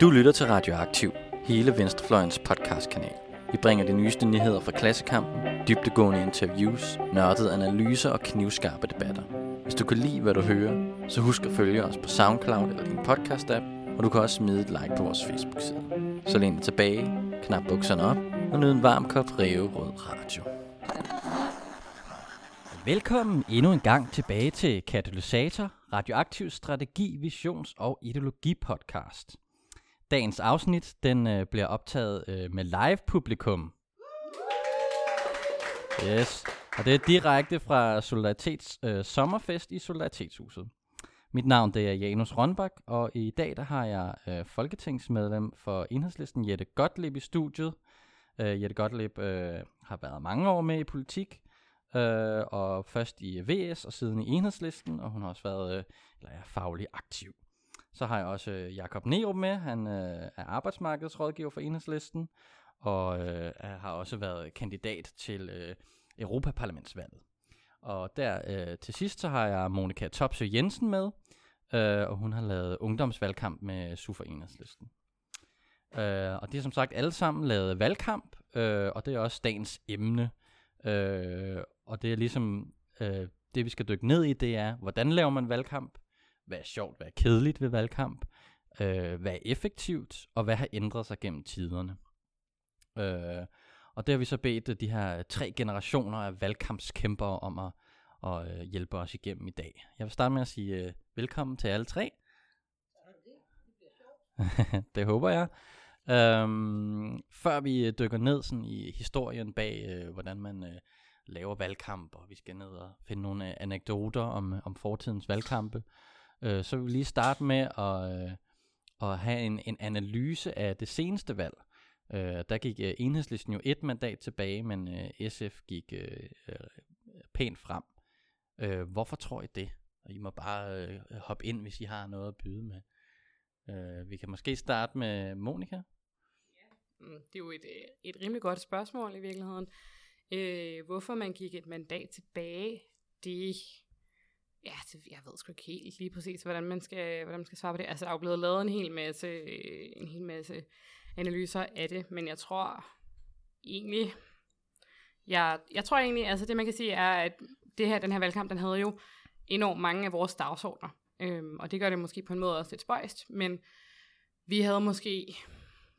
Du lytter til Radioaktiv, hele Venstrefløjens podcastkanal. Vi bringer de nyeste nyheder fra klassekampen, dybtegående interviews, nørdede analyser og knivskarpe debatter. Hvis du kan lide, hvad du hører, så husk at følge os på SoundCloud eller din podcast-app, og du kan også smide et like på vores Facebook-side. Så læn dig tilbage, knap bukserne op og nyd en varm kop Rød Radio. Velkommen endnu en gang tilbage til Katalysator, Radioaktiv Strategi, Visions- og Ideologi-podcast. Dagens afsnit den øh, bliver optaget øh, med live publikum. Yes, og det er direkte fra Solidaritets øh, sommerfest i Solidaritetshuset. Mit navn det er Janus Rønbak, og i dag der har jeg øh, folketingsmedlem for Enhedslisten Jette Gottlieb i studiet. Øh, Jette Gottlieb øh, har været mange år med i politik, øh, og først i VS og siden i Enhedslisten, og hun har også været øh, eller er faglig aktiv. Så har jeg også øh, Jakob Nerup med, han øh, er arbejdsmarkedsrådgiver for Enhedslisten, og øh, har også været kandidat til øh, Europaparlamentsvalget. Og der øh, til sidst så har jeg Monika Topsø Jensen med, øh, og hun har lavet ungdomsvalgkamp med Sufer Enhedslisten. Øh, og det er som sagt alle sammen lavet valgkamp, øh, og det er også dagens emne. Øh, og det er ligesom øh, det, vi skal dykke ned i, det er, hvordan laver man valgkamp? Hvad er sjovt, hvad er kedeligt ved valgkamp? Øh, hvad er effektivt, og hvad har ændret sig gennem tiderne? Øh, og det har vi så bedt øh, de her tre generationer af valgkampskæmpere om at, at øh, hjælpe os igennem i dag. Jeg vil starte med at sige øh, velkommen til alle tre. det håber jeg. Øhm, før vi øh, dykker ned sådan i historien bag, øh, hvordan man øh, laver valgkamp, og vi skal ned og finde nogle øh, anekdoter om, om fortidens valgkampe, Øh, så vil vi lige starte med at, øh, at have en, en analyse af det seneste valg. Øh, der gik øh, enhedslisten jo et mandat tilbage, men øh, SF gik øh, øh, pænt frem. Øh, hvorfor tror I det? Og I må bare øh, hoppe ind, hvis I har noget at byde med. Øh, vi kan måske starte med Monika. Ja, mm, det er jo et, øh, et rimelig godt spørgsmål i virkeligheden. Øh, hvorfor man gik et mandat tilbage, det, ja, det, jeg ved sgu ikke helt lige præcis, hvordan man skal, hvordan man skal svare på det. Altså, der er jo blevet lavet en hel masse, en hel masse analyser af det, men jeg tror egentlig, jeg, jeg tror egentlig, altså det man kan sige er, at det her, den her valgkamp, den havde jo enormt mange af vores dagsordner. Øhm, og det gør det måske på en måde også lidt spøjst, men vi havde måske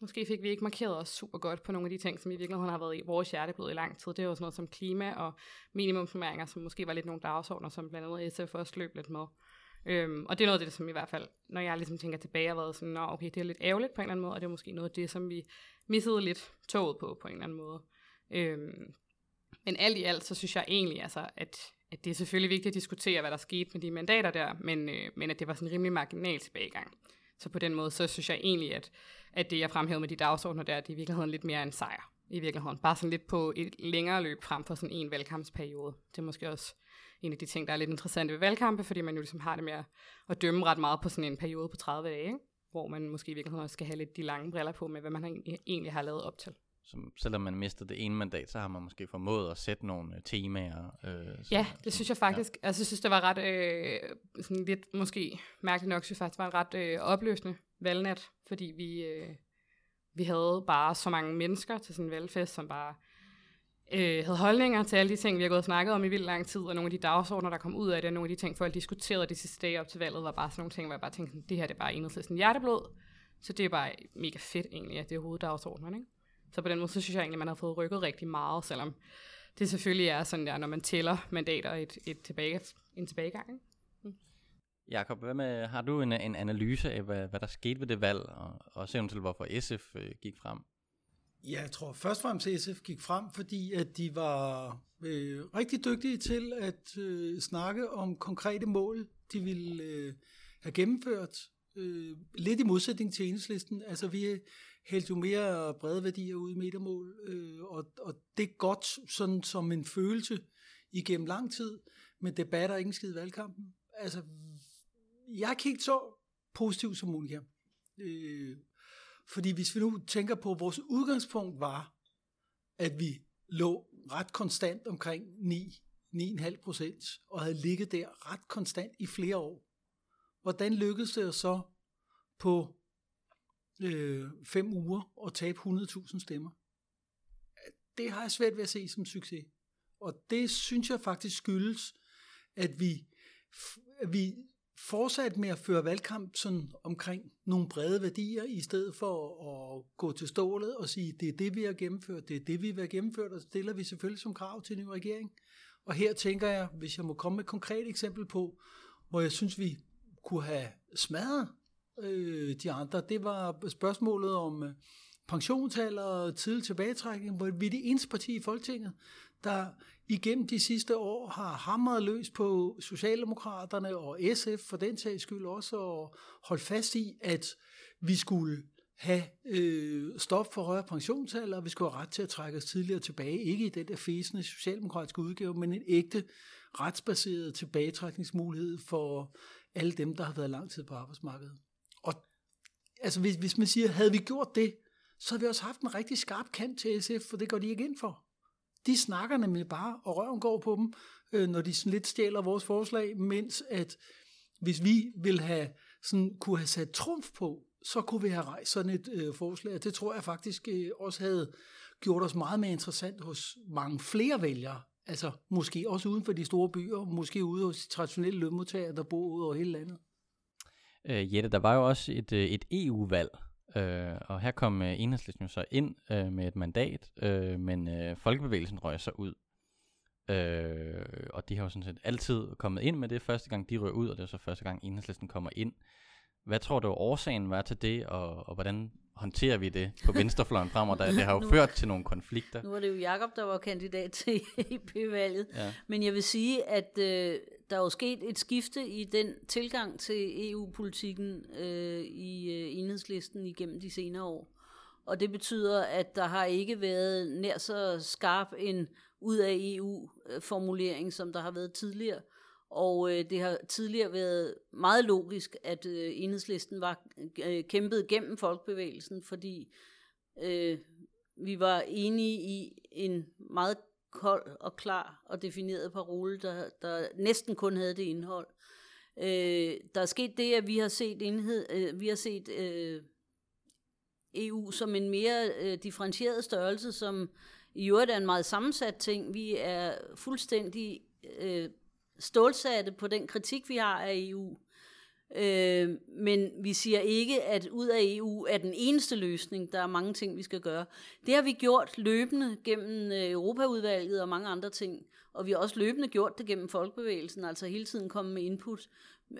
Måske fik vi ikke markeret os super godt på nogle af de ting, som i virkeligheden har været i vores hjerteblod i lang tid. Det er jo sådan noget som klima og minimumsformeringer, som måske var lidt nogle dagsordner, som blandt andet SF også løb lidt med. Øhm, og det er noget af det, som i hvert fald, når jeg ligesom tænker tilbage, har været sådan, Nå, okay, det er lidt ærgerligt på en eller anden måde, og det er måske noget af det, som vi missede lidt toget på, på en eller anden måde. Øhm, men alt i alt, så synes jeg egentlig, altså, at, at det er selvfølgelig vigtigt at diskutere, hvad der skete med de mandater der, men, øh, men at det var sådan en rimelig marginal tilbagegang. Så på den måde, så synes jeg egentlig, at, at det, jeg fremhævede med de dagsordner der, det er i virkeligheden lidt mere en sejr. I virkeligheden. Bare sådan lidt på et længere løb frem for sådan en valgkampsperiode. Det er måske også en af de ting, der er lidt interessante ved valgkampe, fordi man jo ligesom har det med at dømme ret meget på sådan en periode på 30 dage, ikke? hvor man måske i virkeligheden også skal have lidt de lange briller på med, hvad man egentlig har lavet op til. Som, selvom man mister det ene mandat, så har man måske formået at sætte nogle øh, temaer. Øh, ja, det synes jeg faktisk. Ja. Altså, jeg synes, det var ret, øh, sådan lidt måske mærkeligt nok, synes jeg faktisk, det var en ret øh, opløsende valgnat, fordi vi, øh, vi havde bare så mange mennesker til sådan en valgfest, som bare øh, havde holdninger til alle de ting, vi har gået og snakket om i vildt lang tid, og nogle af de dagsordner, der kom ud af det, og nogle af de ting, folk diskuterede de sidste dage op til valget, var bare sådan nogle ting, hvor jeg bare tænkte, det her det er bare enhedslisten hjerteblod, så det er bare mega fedt egentlig, at det er hoveddagsordnerne, ikke? Så på den måde, så synes jeg egentlig, at man har fået rykket rigtig meget, selvom det selvfølgelig er sådan der, når man tæller mandater et, et tilbage, en tilbagegang. Ikke? Mm. Jakob, hvad med, har du en, en analyse af, hvad, hvad der skete ved det valg, og også eventuelt hvorfor SF øh, gik frem? Ja, jeg tror først og fremmest, at SF gik frem, fordi at de var øh, rigtig dygtige til at øh, snakke om konkrete mål, de ville øh, have gennemført. Øh, lidt i modsætning til enhedslisten. Altså vi hældte jo mere brede værdier ud i metermål, øh, og, og det er godt sådan som en følelse igennem lang tid, men debatter ingen ikke skid valgkampen. Altså, jeg er ikke så positiv som Monika. Øh, fordi hvis vi nu tænker på, at vores udgangspunkt var, at vi lå ret konstant omkring 9, 9,5 procent, og havde ligget der ret konstant i flere år. Hvordan lykkedes det så på øh, fem uger og tabe 100.000 stemmer. Det har jeg svært ved at se som succes. Og det synes jeg faktisk skyldes, at vi, at vi fortsat med at føre valgkamp sådan omkring nogle brede værdier, i stedet for at gå til stålet og sige, det er det, vi har gennemført, det er det, vi vil have gennemført, og stiller vi selvfølgelig som krav til en ny regering. Og her tænker jeg, hvis jeg må komme med et konkret eksempel på, hvor jeg synes, vi kunne have smadret øh, de andre, det var spørgsmålet om øh, pensionsalder og tidlig tilbagetrækning, hvor vi er det eneste parti i Folketinget, der igennem de sidste år har hamret løs på Socialdemokraterne og SF for den sags skyld også, og holdt fast i, at vi skulle have øh, stop for højere pensionsalder, og vi skulle have ret til at trække os tidligere tilbage. Ikke i den der fæsende socialdemokratiske udgave, men en ægte retsbaseret tilbagetrækningsmulighed for alle dem, der har været lang tid på arbejdsmarkedet. Altså, hvis, hvis man siger, havde vi gjort det, så havde vi også haft en rigtig skarp kant til SF, for det går de ikke ind for. De snakker nemlig bare, og røven går på dem, øh, når de sådan lidt stjæler vores forslag, mens at hvis vi vil have sådan, kunne have sat trumf på, så kunne vi have rejst sådan et øh, forslag. Det tror jeg faktisk øh, også havde gjort os meget mere interessant hos mange flere vælgere. Altså måske også uden for de store byer, måske ude hos de traditionelle lønmodtagere, der bor ude over hele landet. Øh, Jette, der var jo også et, øh, et EU-valg, øh, og her kom øh, enhedslisten jo så ind øh, med et mandat, øh, men øh, folkebevægelsen røg så ud. Øh, og de har jo sådan set altid kommet ind med det første gang, de røg ud, og det er så første gang, enhedslisten kommer ind. Hvad tror du årsagen var til det, og, og hvordan håndterer vi det på venstrefløjen fremover? Der, det har jo nu, ført til nogle konflikter. Nu var det jo Jakob der var kandidat til EP-valget. Ja. Men jeg vil sige, at øh, der er jo sket et skifte i den tilgang til EU-politikken øh, i øh, enhedslisten igennem de senere år. Og det betyder, at der har ikke været nær så skarp en ud af EU-formulering, som der har været tidligere. Og øh, det har tidligere været meget logisk, at øh, enhedslisten var øh, kæmpet gennem folkebevægelsen, fordi øh, vi var enige i en meget kold og klar og defineret parole, der, der næsten kun havde det indhold. Øh, der er sket det, at vi har set enhed, øh, vi har set øh, EU som en mere øh, differentieret størrelse, som i øvrigt er en meget sammensat ting. Vi er fuldstændig øh, stålsatte på den kritik, vi har af EU. Øh, men vi siger ikke, at ud af EU er den eneste løsning. Der er mange ting, vi skal gøre. Det har vi gjort løbende gennem øh, Europaudvalget og mange andre ting. Og vi har også løbende gjort det gennem folkebevægelsen, altså hele tiden komme med input.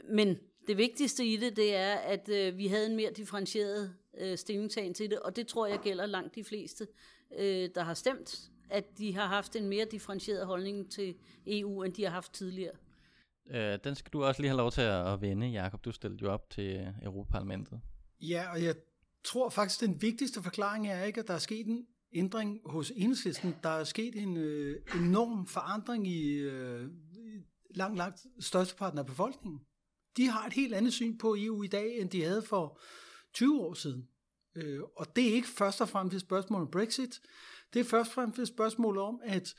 Men det vigtigste i det, det er, at øh, vi havde en mere differentieret øh, stillingtagen til det, og det tror jeg gælder langt de fleste, øh, der har stemt at de har haft en mere differentieret holdning til EU, end de har haft tidligere. Øh, den skal du også lige have lov til at vende, Jakob. Du stillede jo op til Europaparlamentet. Ja, og jeg tror faktisk, den vigtigste forklaring er ikke, at der er sket en ændring hos enhedslisten. Der er sket en øh, enorm forandring i øh, langt, langt størsteparten af befolkningen. De har et helt andet syn på EU i dag, end de havde for 20 år siden. Øh, og det er ikke først og fremmest et spørgsmål om Brexit. Det er først og fremmest et spørgsmål om, at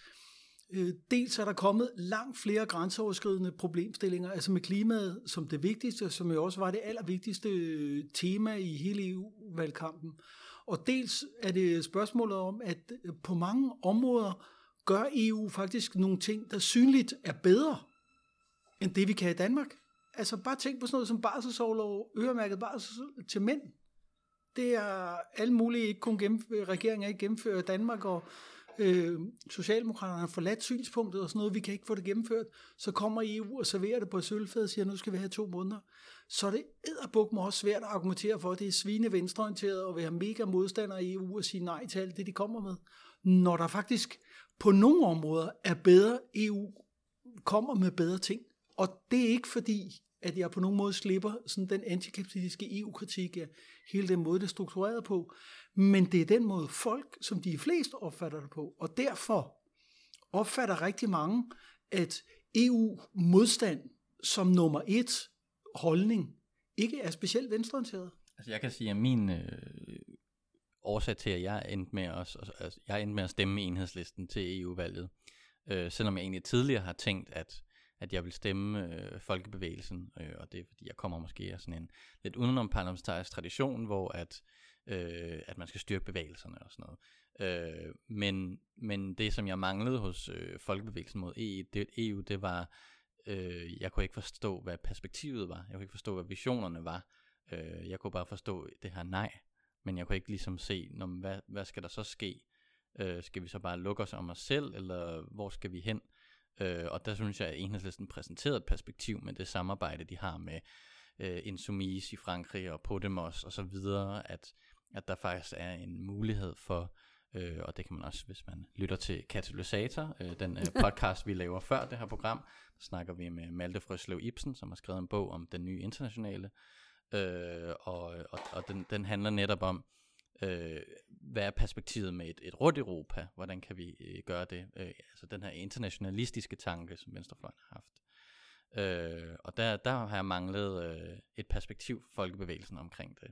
øh, dels er der kommet langt flere grænseoverskridende problemstillinger, altså med klimaet som det vigtigste, som jo også var det allervigtigste øh, tema i hele EU-valgkampen. Og dels er det spørgsmålet om, at øh, på mange områder gør EU faktisk nogle ting, der synligt er bedre end det, vi kan i Danmark. Altså bare tænk på sådan noget som barselsårlov, øremærket barsel til mænd. Det er alle mulige ikke kun gennemføre, øh, regeringen ikke gennemfører i Danmark, og øh, Socialdemokraterne har forladt synspunktet og sådan noget, vi kan ikke få det gennemført, så kommer EU og serverer det på et sølvfad og siger, nu skal vi have to måneder. Så er det edderbuk mig også svært at argumentere for, at det er svine venstreorienteret og vil have mega modstandere i EU og sige nej til alt det, de kommer med. Når der faktisk på nogle områder er bedre EU, kommer med bedre ting. Og det er ikke fordi, at jeg på nogen måde slipper sådan den antikapitalistiske EU-kritik af hele den måde, det er struktureret på. Men det er den måde folk, som de flest opfatter det på. Og derfor opfatter rigtig mange, at EU-modstand som nummer et holdning ikke er specielt venstreorienteret. Altså jeg kan sige, at min øh, årsag til, at jeg endte med at, altså, jeg endte med at stemme enhedslisten til EU-valget, øh, selvom jeg egentlig tidligere har tænkt, at at jeg vil stemme øh, folkebevægelsen, øh, og det er fordi, jeg kommer måske af sådan en lidt udenom parlamentarisk tradition, hvor at øh, at man skal styrke bevægelserne og sådan noget. Øh, men, men det, som jeg manglede hos øh, Folkebevægelsen mod EU, det, EU, det var, øh, jeg kunne ikke forstå, hvad perspektivet var. Jeg kunne ikke forstå, hvad visionerne var. Øh, jeg kunne bare forstå det her nej, men jeg kunne ikke ligesom se, når, hvad, hvad skal der så ske? Øh, skal vi så bare lukke os om os selv, eller hvor skal vi hen? Øh, og der synes jeg, at enhedslisten præsenterede et perspektiv med det samarbejde, de har med øh, Insoumise i Frankrig og Podemos og så videre, at, at der faktisk er en mulighed for, øh, og det kan man også, hvis man lytter til Katalysator, øh, den øh, podcast, vi laver før det her program, der snakker vi med Malte Frøslev Ibsen, som har skrevet en bog om den nye internationale, øh, og, og, og den, den handler netop om, øh, hvad er perspektivet med et, et råd Europa? Hvordan kan vi øh, gøre det? Øh, altså den her internationalistiske tanke, som Venstrefløjen har haft. Øh, og der, der har jeg manglet øh, et perspektiv for folkebevægelsen omkring det.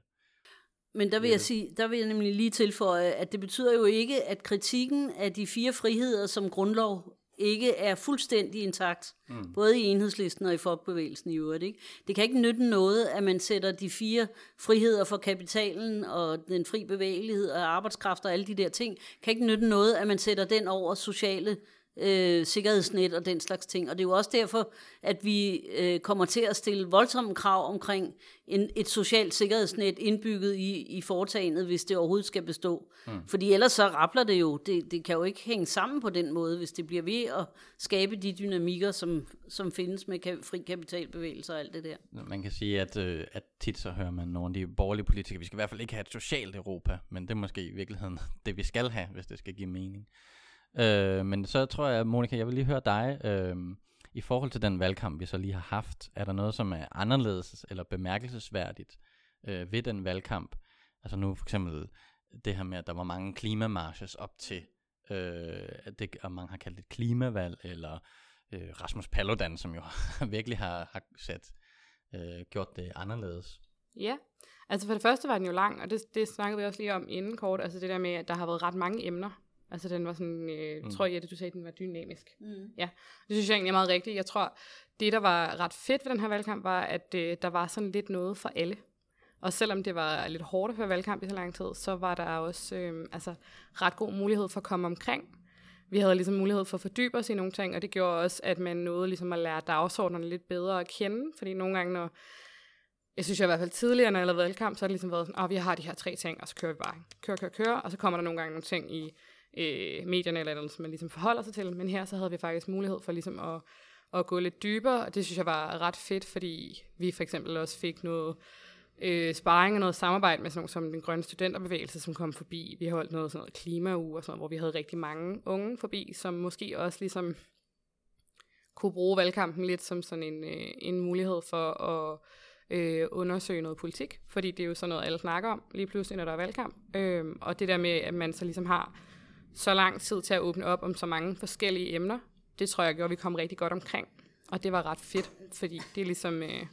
Men der vil, jeg sige, der vil jeg nemlig lige tilføje, at det betyder jo ikke, at kritikken af de fire friheder som grundlov ikke er fuldstændig intakt, mm. både i enhedslisten og i folkebevægelsen i øvrigt. Ikke? Det kan ikke nytte noget, at man sætter de fire friheder for kapitalen og den fri bevægelighed og arbejdskraft og alle de der ting, kan ikke nytte noget, at man sætter den over sociale øh, sikkerhedsnet og den slags ting. Og det er jo også derfor, at vi øh, kommer til at stille voldsomme krav omkring en, et socialt sikkerhedsnet indbygget i, i foretagendet, hvis det overhovedet skal bestå. Mm. Fordi ellers så rappler det jo. Det, det kan jo ikke hænge sammen på den måde, hvis det bliver ved at skabe de dynamikker, som, som findes med ka- fri kapitalbevægelser og alt det der. Man kan sige, at, øh, at tit så hører man nogle af de borgerlige politikere, vi skal i hvert fald ikke have et socialt Europa, men det er måske i virkeligheden det, vi skal have, hvis det skal give mening. Øh, men så tror jeg, Monika, jeg vil lige høre dig. Øh, I forhold til den valgkamp, vi så lige har haft, er der noget, som er anderledes eller bemærkelsesværdigt øh, ved den valgkamp? Altså nu for eksempel det her med, at der var mange klimamarches op til, øh, det, og mange har kaldt det klimavalg, eller øh, Rasmus Paludan, som jo virkelig har, har sat, øh, gjort det anderledes. Ja, altså for det første var den jo lang, og det, det snakkede vi også lige om inden kort, altså det der med, at der har været ret mange emner Altså den var sådan, øh, mm. tror jeg, at du sagde, at den var dynamisk. Mm. Ja, det synes jeg egentlig er meget rigtigt. Jeg tror, det der var ret fedt ved den her valgkamp, var, at øh, der var sådan lidt noget for alle. Og selvom det var lidt hårdt at høre valgkamp i så lang tid, så var der også øh, altså, ret god mulighed for at komme omkring. Vi havde ligesom mulighed for at fordybe os i nogle ting, og det gjorde også, at man nåede ligesom at lære dagsordnerne lidt bedre at kende. Fordi nogle gange, når jeg synes jeg i hvert fald tidligere, når jeg lavede valgkamp, så har det ligesom været sådan, at oh, vi har de her tre ting, og så kører vi bare. Kør, kør, kør, og så kommer der nogle gange nogle ting i øh, medierne eller andet, som man ligesom forholder sig til. Men her så havde vi faktisk mulighed for ligesom at, at gå lidt dybere, og det synes jeg var ret fedt, fordi vi for eksempel også fik noget øh, sparring og noget samarbejde med sådan nogle som den grønne studenterbevægelse, som kom forbi. Vi holdt noget sådan noget klimauge og sådan noget, hvor vi havde rigtig mange unge forbi, som måske også ligesom kunne bruge valgkampen lidt som sådan en, øh, en mulighed for at øh, undersøge noget politik, fordi det er jo sådan noget, alle snakker om lige pludselig, når der er valgkamp. Øh, og det der med, at man så ligesom har så lang tid til at åbne op om så mange forskellige emner, det tror jeg gjorde, at vi kom rigtig godt omkring. Og det var ret fedt, fordi det er ligesom... Øh,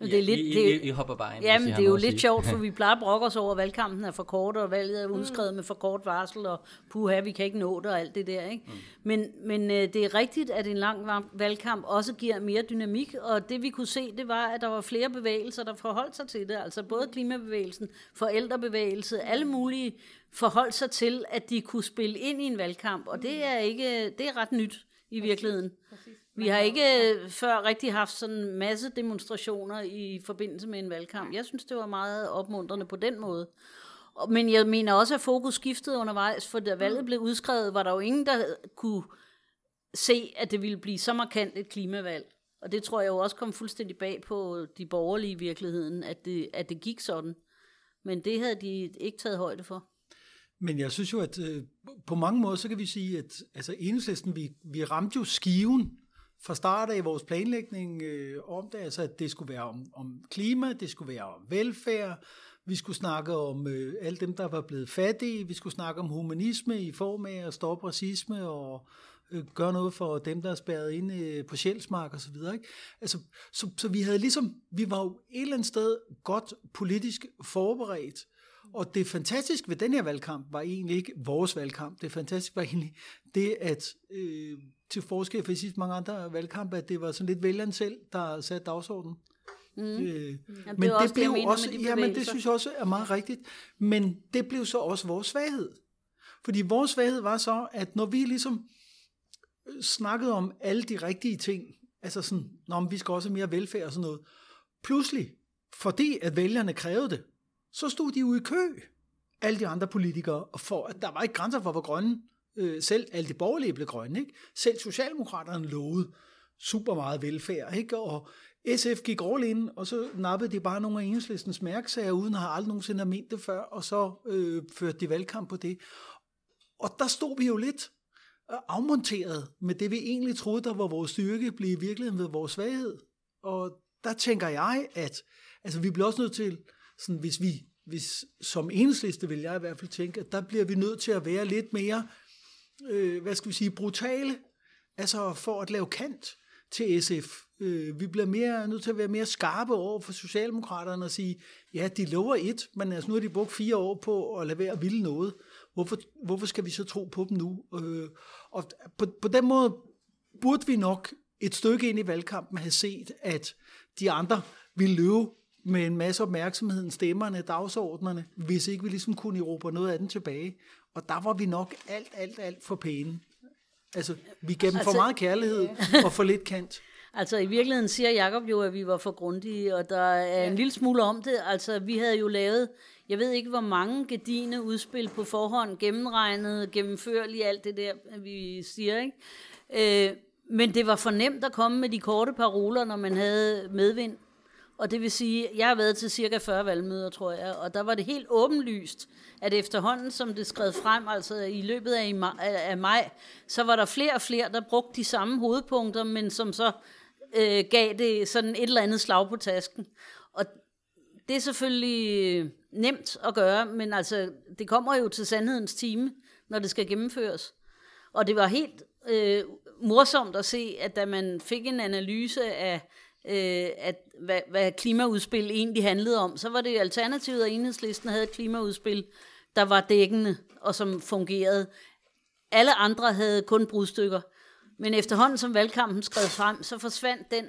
det er lidt, I, det, I, I hopper bare ind, Jamen, det er jo lidt sjovt, for vi plejer at brokke os over, at valgkampen er for kort, og valget er udskrevet mm. med for kort varsel, og puha, vi kan ikke nå det, og alt det der. Ikke? Mm. Men, men øh, det er rigtigt, at en lang valgkamp også giver mere dynamik, og det vi kunne se, det var, at der var flere bevægelser, der forholdt sig til det. Altså både klimabevægelsen, forældrebevægelse, alle mulige forholdt sig til, at de kunne spille ind i en valgkamp, og det er ikke det er ret nyt i virkeligheden. Præcis. Vi har ikke før rigtig haft sådan en masse demonstrationer i forbindelse med en valgkamp. Jeg synes, det var meget opmuntrende på den måde. Men jeg mener også, at fokus skiftede undervejs, for da valget blev udskrevet, var der jo ingen, der kunne se, at det ville blive så markant et klimavalg. Og det tror jeg jo også kom fuldstændig bag på de borgerlige i virkeligheden, at det, at det gik sådan. Men det havde de ikke taget højde for. Men jeg synes jo, at øh, på mange måder, så kan vi sige, at altså, enhedslisten, vi, vi ramte jo skiven fra start af vores planlægning øh, om det, altså at det skulle være om, om klima, det skulle være om velfærd, vi skulle snakke om øh, alle dem, der var blevet fattige, vi skulle snakke om humanisme i form af at stoppe racisme og øh, gøre noget for dem, der er spærret inde øh, på Sjælsmark og så videre. Ikke? Altså, så, så vi havde ligesom, vi var jo et eller andet sted godt politisk forberedt, og det fantastiske ved den her valgkamp var egentlig ikke vores valgkamp. Det fantastiske var egentlig det, at øh, til forskel for sidst mange andre valgkampe, at det var sådan lidt vælgeren selv, der satte dagsordenen. Mm. Øh, Jamen, men det, det blev også, ja, men det synes jeg også er meget rigtigt. Men det blev så også vores svaghed. Fordi vores svaghed var så, at når vi ligesom øh, snakkede om alle de rigtige ting, altså sådan, når vi skal også have mere velfærd og sådan noget, pludselig, fordi at vælgerne krævede det, så stod de ude i kø, alle de andre politikere, for at der var ikke grænser for, hvor grønne øh, selv alt det borgerlige blev grønne. Ikke? Selv Socialdemokraterne lovede super meget velfærd, ikke? og SF gik all in, og så nappede de bare nogle af enhedslistens mærksager, uden at have aldrig nogensinde have ment det før, og så øh, førte de valgkamp på det. Og der stod vi jo lidt øh, afmonteret med det, vi egentlig troede, der var vores styrke, blev i virkeligheden ved vores svaghed. Og der tænker jeg, at altså, vi bliver også nødt til, sådan, hvis vi hvis, som enhedsliste vil jeg i hvert fald tænke, at der bliver vi nødt til at være lidt mere, øh, hvad skal vi sige, brutale, altså for at lave kant til SF. Øh, vi bliver mere, nødt til at være mere skarpe over for Socialdemokraterne og sige, ja, de lover et, men altså nu har de brugt fire år på at lade være at ville noget. Hvorfor, hvorfor skal vi så tro på dem nu? Øh, og på, på den måde burde vi nok et stykke ind i valgkampen have set, at de andre ville løbe med en masse opmærksomhed, stemmerne, dagsordnerne, hvis ikke vi ligesom kunne erobre noget af den tilbage. Og der var vi nok alt, alt, alt for pæne. Altså, vi gav dem altså, for meget kærlighed og for lidt kant. Altså i virkeligheden siger Jacob jo, at vi var for grundige, og der er en lille smule om det. Altså vi havde jo lavet, jeg ved ikke hvor mange gedine udspil på forhånd, gennemregnet, gennemført alt det der, vi siger, ikke? Øh, men det var for nemt at komme med de korte paroler, når man havde medvind. Og det vil sige, jeg har været til cirka 40 valgmøder, tror jeg, og der var det helt åbenlyst, at efterhånden, som det skred frem, altså i løbet af, maj, af maj, så var der flere og flere, der brugte de samme hovedpunkter, men som så øh, gav det sådan et eller andet slag på tasken. Og det er selvfølgelig øh, nemt at gøre, men altså, det kommer jo til sandhedens time, når det skal gennemføres. Og det var helt øh, morsomt at se, at da man fik en analyse af øh, at, hvad, hvad klimaudspil egentlig handlede om, så var det Alternativet at Enhedslisten havde et klimaudspil, der var dækkende og som fungerede. Alle andre havde kun brudstykker. Men efterhånden som valgkampen skred frem, så forsvandt den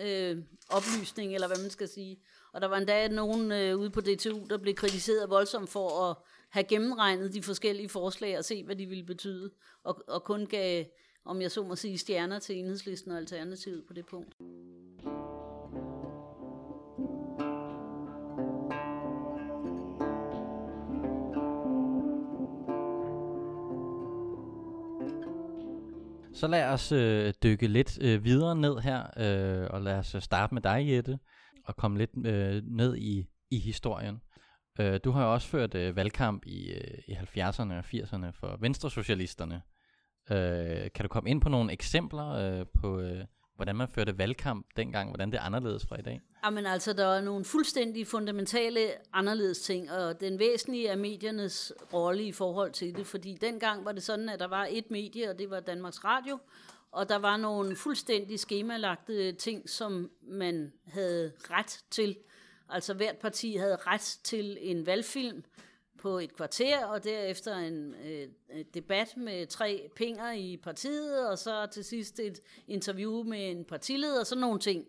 øh, oplysning, eller hvad man skal sige. Og der var endda nogen øh, ude på DTU, der blev kritiseret voldsomt for at have gennemregnet de forskellige forslag og se, hvad de ville betyde. Og, og kun gav, om jeg så må sige, stjerner til enhedslisten og alternativet på det punkt. Så lad os øh, dykke lidt øh, videre ned her, øh, og lad os øh, starte med dig, Jette, og komme lidt øh, ned i, i historien. Øh, du har jo også ført øh, valgkamp i, øh, i 70'erne og 80'erne for Venstresocialisterne. Øh, kan du komme ind på nogle eksempler øh, på, øh, hvordan man førte valgkamp dengang, hvordan det er anderledes fra i dag? Jamen altså, der er nogle fuldstændig fundamentale anderledes ting, og den væsentlige er mediernes rolle i forhold til det, fordi dengang var det sådan, at der var et medie, og det var Danmarks Radio, og der var nogle fuldstændig skemalagte ting, som man havde ret til. Altså hvert parti havde ret til en valgfilm, på et kvarter, og derefter en øh, debat med tre pinger i partiet, og så til sidst et interview med en partileder og sådan nogle ting.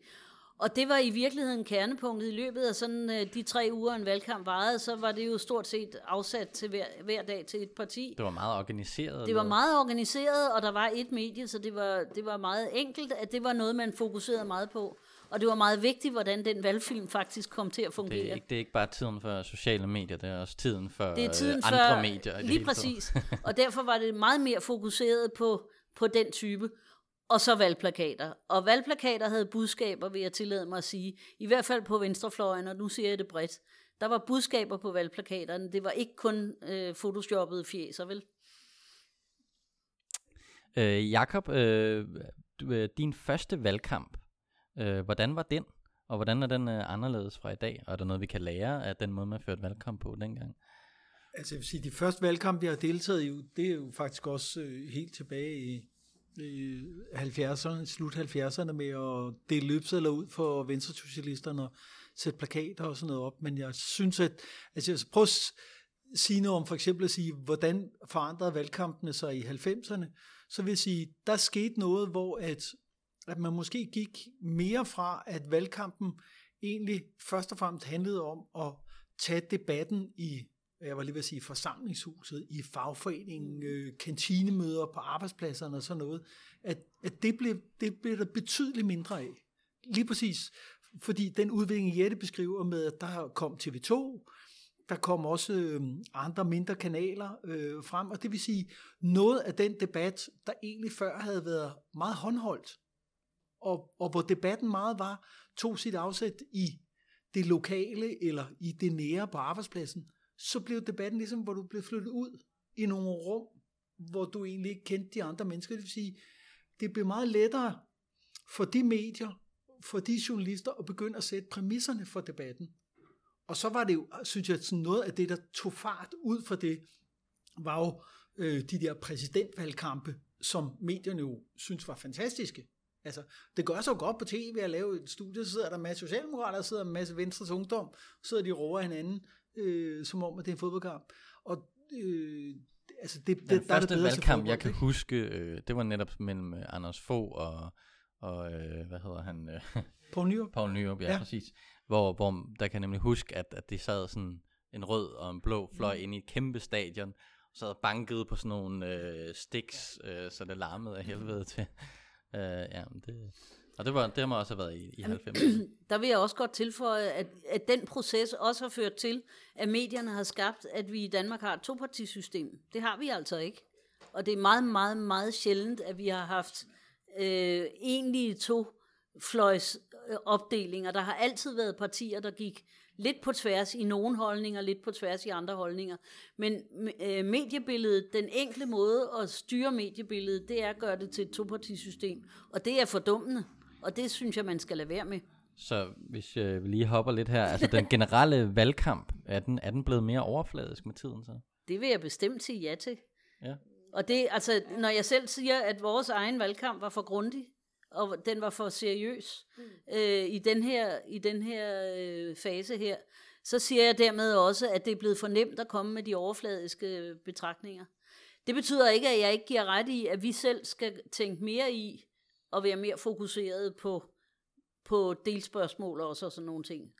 Og det var i virkeligheden kernepunktet. I løbet af sådan øh, de tre uger, en valgkamp varede, så var det jo stort set afsat til hver, hver dag til et parti. Det var meget organiseret? Det var meget organiseret, og der var et medie, så det var, det var meget enkelt, at det var noget, man fokuserede meget på. Og det var meget vigtigt, hvordan den valgfilm faktisk kom til at fungere. Det er ikke, det er ikke bare tiden for sociale medier, det er også tiden for det er tiden øh, andre for, medier. Lige præcis. og derfor var det meget mere fokuseret på, på den type. Og så valgplakater. Og valgplakater havde budskaber, vil jeg tillade mig at sige. I hvert fald på venstrefløjen, og nu siger jeg det bredt. Der var budskaber på valgplakaterne. Det var ikke kun øh, photoshoppede fjeser, vel? Øh, Jakob, øh, øh, din første valgkamp, Øh, hvordan var den? Og hvordan er den øh, anderledes fra i dag? Og er der noget, vi kan lære af den måde, man førte valgkamp på dengang? Altså jeg vil sige, de første valgkampe, jeg har deltaget i, det er jo faktisk også øh, helt tilbage i, i 70'erne, slut 70'erne med at dele løbsedler ud for venstresocialisterne og sætte plakater og sådan noget op. Men jeg synes, at altså, altså prøv at sige noget om for eksempel at sige, hvordan forandrede valgkampene sig i 90'erne, så vil jeg sige, der skete noget, hvor at at man måske gik mere fra, at valgkampen egentlig først og fremmest handlede om at tage debatten i jeg var lige ved at sige forsamlingshuset, i fagforeningen, øh, kantinemøder på arbejdspladserne og sådan noget, at, at det, blev, det blev der betydeligt mindre af. Lige præcis, fordi den udvikling, Jette beskriver med, at der kom TV2, der kom også øh, andre mindre kanaler øh, frem, og det vil sige, noget af den debat, der egentlig før havde været meget håndholdt, og, og hvor debatten meget var, tog sit afsæt i det lokale eller i det nære på arbejdspladsen, så blev debatten ligesom, hvor du blev flyttet ud i nogle rum, hvor du egentlig ikke kendte de andre mennesker. Det vil sige, det blev meget lettere for de medier, for de journalister at begynde at sætte præmisserne for debatten. Og så var det jo, synes jeg, sådan noget af det, der tog fart ud fra det, var jo øh, de der præsidentvalgkampe, som medierne jo synes var fantastiske. Altså, det gør så godt på tv at lave et studie, så sidder der en masse socialdemokrater, der sidder en masse Venstres ungdom, så sidder de og roer hinanden, øh, som om, at det er en fodboldkamp. Og øh, altså det, Den det, der første er det valgkamp, jeg kan huske, øh, det var netop mellem øh, Anders Fogh og, og øh, hvad hedder han? Øh, Poul Nyrup. Poul Nyrup, ja, ja. præcis. Hvor, hvor der kan nemlig huske, at, at de sad sådan en rød og en blå fløj mm. inde i et kæmpe stadion, og sad banket på sådan nogle øh, sticks, øh, så det larmede af helvede til. Øh, ja, det, og det, var, det må også have været i, i 90'erne. Der vil jeg også godt tilføje, at, at den proces også har ført til, at medierne har skabt, at vi i Danmark har et topartisystem. Det har vi altså ikke. Og det er meget, meget, meget sjældent, at vi har haft øh, egentlige to fløjs opdelinger. Der har altid været partier, der gik lidt på tværs i nogle holdninger, lidt på tværs i andre holdninger. Men øh, mediebilledet, den enkle måde at styre mediebilledet, det er at gøre det til et topartisystem. Og det er fordummende. Og det synes jeg, man skal lade være med. Så hvis øh, vi lige hopper lidt her, altså den generelle valgkamp, er den, er den blevet mere overfladisk med tiden så? Det vil jeg bestemt sige ja til. Ja. Og det, altså, når jeg selv siger, at vores egen valgkamp var for grundig, og den var for seriøs mm. øh, i den her, i den her øh, fase her, så siger jeg dermed også, at det er blevet for nemt at komme med de overfladiske betragtninger. Det betyder ikke, at jeg ikke giver ret i, at vi selv skal tænke mere i, og være mere fokuseret på, på delspørgsmål og så sådan nogle ting.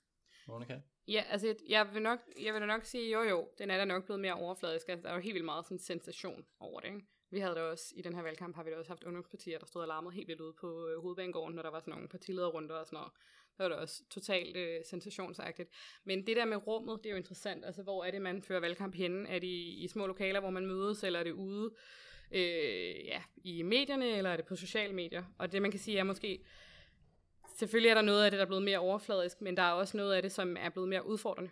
Monika? Ja, altså jeg vil, nok, jeg vil nok sige, jo jo, den er da nok blevet mere overfladisk. Altså, der er jo helt vildt meget sådan sensation over det. Ikke? Vi havde da også, i den her valgkamp har vi da også haft ungdomspartier, der stod og larmede helt vildt ude på øh, hovedbanegården, når der var sådan nogle partilederrunder og sådan noget. Det var da også totalt øh, sensationsagtigt. Men det der med rummet, det er jo interessant. Altså, hvor er det, man fører valgkamp henne? Er det i, i små lokaler, hvor man mødes, eller er det ude øh, ja, i medierne, eller er det på sociale medier? Og det, man kan sige, er måske, selvfølgelig er der noget af det, der er blevet mere overfladisk, men der er også noget af det, som er blevet mere udfordrende.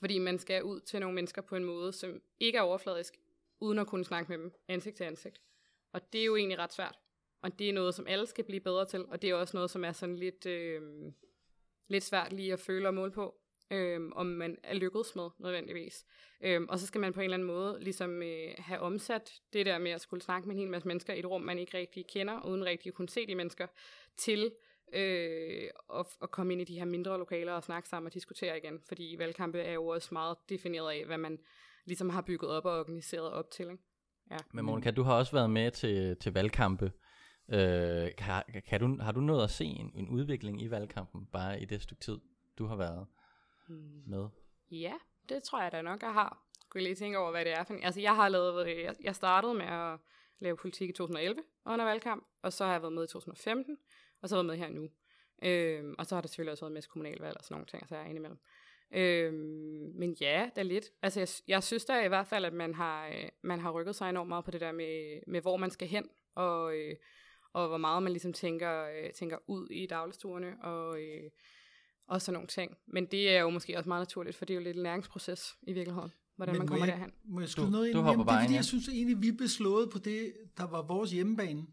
Fordi man skal ud til nogle mennesker på en måde, som ikke er overfladisk, uden at kunne snakke med dem ansigt til ansigt. Og det er jo egentlig ret svært. Og det er noget, som alle skal blive bedre til, og det er også noget, som er sådan lidt, øh, lidt svært lige at føle og måle på, øh, om man er lykkedes med nødvendigvis. Øh, og så skal man på en eller anden måde ligesom øh, have omsat det der med at skulle snakke med en hel masse mennesker i et rum, man ikke rigtig kender, uden rigtig at kunne se de mennesker, til øh, at, at komme ind i de her mindre lokaler og snakke sammen og diskutere igen. Fordi valgkampe er jo også meget defineret af, hvad man ligesom har bygget op og organiseret op til. Ikke? Ja. Men Monika, du har også været med til, til valgkampe. Øh, kan, kan du, har du nået at se en, en udvikling i valgkampen, bare i det stykke tid, du har været hmm. med? Ja, det tror jeg da nok, jeg har. Kunne lige tænke over, hvad det er for Altså, jeg har lavet, jeg, jeg startede med at lave politik i 2011 under valgkamp, og så har jeg været med i 2015, og så har jeg været med her nu. Øhm, og så har der selvfølgelig også været en masse kommunalvalg og sådan nogle ting, så jeg er indimellem. Øhm, men ja, det er lidt. Altså, jeg, jeg synes da i hvert fald, at man har, øh, man har rykket sig enormt meget på det der med, med hvor man skal hen, og, øh, og hvor meget man ligesom tænker, øh, tænker ud i dagligstuerne, og, øh, og sådan nogle ting. Men det er jo måske også meget naturligt, for det er jo lidt en læringsproces i virkeligheden, hvordan Men man kommer jeg, derhen. Må jeg skrive noget ind? Jamen, det er fordi, jeg synes egentlig, vi blev slået på det, der var vores hjemmebane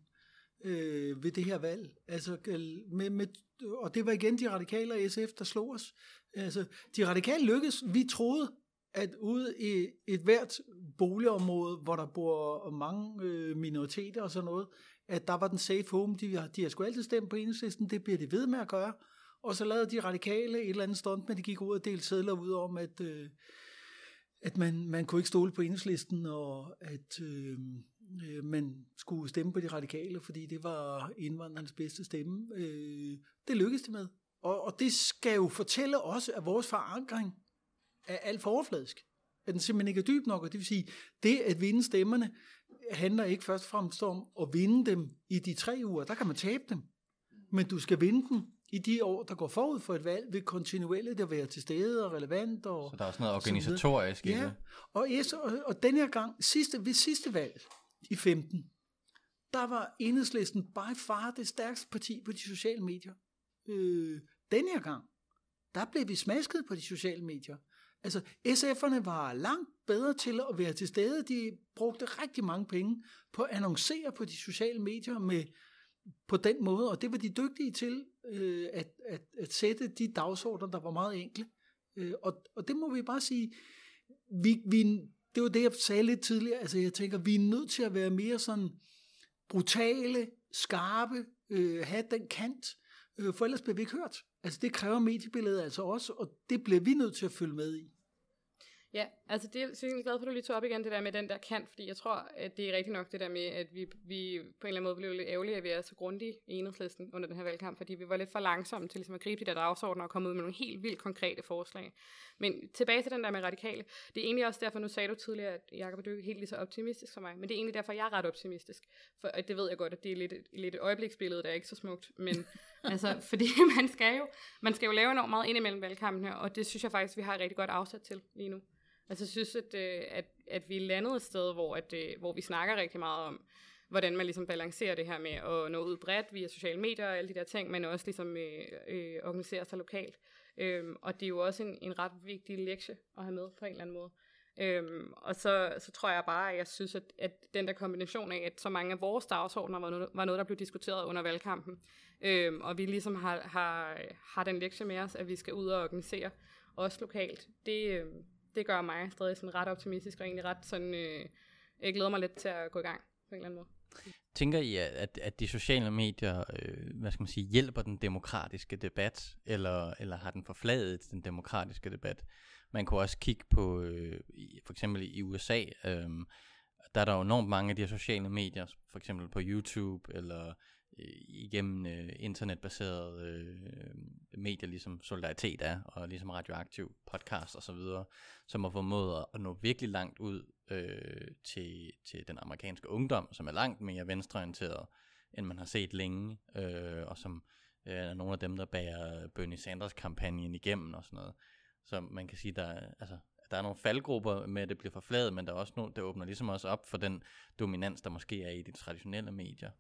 øh, ved det her valg. Altså, øh, med, med, og det var igen de radikale og SF, der slog os. Altså, de radikale lykkedes. Vi troede, at ude i et hvert boligområde, hvor der bor mange øh, minoriteter og sådan noget, at der var den safe home. De har, de har sgu altid stemt på enhedslisten, det bliver de ved med at gøre. Og så lavede de radikale et eller andet stunt, men de gik ud og delte sædler ud om, at, øh, at man, man kunne ikke stole på enhedslisten, og at øh, øh, man skulle stemme på de radikale, fordi det var indvandrernes bedste stemme. Øh, det lykkedes det med. og, og det skal jo fortælle også, at vores forankring er alt for overfladisk. At den simpelthen ikke er dyb nok, og det vil sige, det at vinde stemmerne, handler ikke først og fremmest om at vinde dem i de tre uger. Der kan man tabe dem. Men du skal vinde dem i de år, der går forud for et valg, ved kontinuerligt at være til stede og relevant. Og så der er også noget organisatorisk i det? Ja, og, og, og den her gang, sidste, ved sidste valg i 15, der var enhedslisten by far det stærkeste parti på de sociale medier. Øh, den her gang, der blev vi smasket på de sociale medier. Altså, SF'erne var langt bedre til at være til stede. De brugte rigtig mange penge på at annoncere på de sociale medier med, på den måde, og det var de dygtige til øh, at, at, at sætte de dagsordner, der var meget enkle. Øh, og, og det må vi bare sige, vi, vi, det var det, jeg sagde lidt tidligere, altså jeg tænker, vi er nødt til at være mere sådan brutale, skarpe, øh, have den kant, øh, for ellers bliver vi ikke hørt. Altså det kræver mediebilledet altså også, og det bliver vi nødt til at følge med i. Ja, altså det er jeg glad for, at du lige tog op igen, det der med den der kant, fordi jeg tror, at det er rigtigt nok det der med, at vi, vi på en eller anden måde blev lidt ærgerlige, at vi er så grundige i enhedslisten under den her valgkamp, fordi vi var lidt for langsomme til ligesom at gribe de der dagsordner og komme ud med nogle helt vildt konkrete forslag. Men tilbage til den der med radikale, det er egentlig også derfor, nu sagde du tidligere, at Jacob er helt lige så optimistisk som mig, men det er egentlig derfor, jeg er ret optimistisk. For det ved jeg godt, at det er lidt, lidt et øjebliksbillede, der er ikke så smukt, men altså, fordi man skal jo, man skal jo lave enormt meget ind imellem valgkampen her, og det synes jeg faktisk, vi har et rigtig godt afsat til lige nu. Altså jeg synes, at, øh, at, at vi er landet et sted, hvor, at, øh, hvor vi snakker rigtig meget om, hvordan man ligesom balancerer det her med at nå ud bredt via sociale medier og alle de der ting, men også ligesom øh, øh, organisere sig lokalt. Øhm, og det er jo også en, en ret vigtig lektie at have med på en eller anden måde. Øhm, og så, så tror jeg bare, at jeg synes, at, at den der kombination af, at så mange af vores dagsordner var noget, var noget der blev diskuteret under valgkampen, øhm, og vi ligesom har, har, har den lektie med os, at vi skal ud og organisere også lokalt, det, øhm, det gør mig stadig sådan ret optimistisk, og egentlig ret sådan, øh, jeg glæder mig lidt til at gå i gang på en eller anden måde. Tænker I, at, at de sociale medier, øh, hvad skal man sige, hjælper den demokratiske debat, eller, eller har den forfladet den demokratiske debat? Man kunne også kigge på, øh, for eksempel i USA, øh, der er der jo enormt mange af de her sociale medier, for eksempel på YouTube, eller øh, igennem øh, internetbaserede øh, medier, ligesom Solidaritet er, og ligesom Radioaktiv podcast osv., som har formået at nå virkelig langt ud øh, til, til den amerikanske ungdom, som er langt mere venstreorienteret, end man har set længe, øh, og som øh, er nogle af dem, der bærer Bernie Sanders-kampagnen igennem og sådan noget. Så man kan sige, der, altså, der er nogle faldgrupper med, at det bliver forfladet, men der er også nogle, der åbner ligesom også op for den dominans, der måske er i de traditionelle medier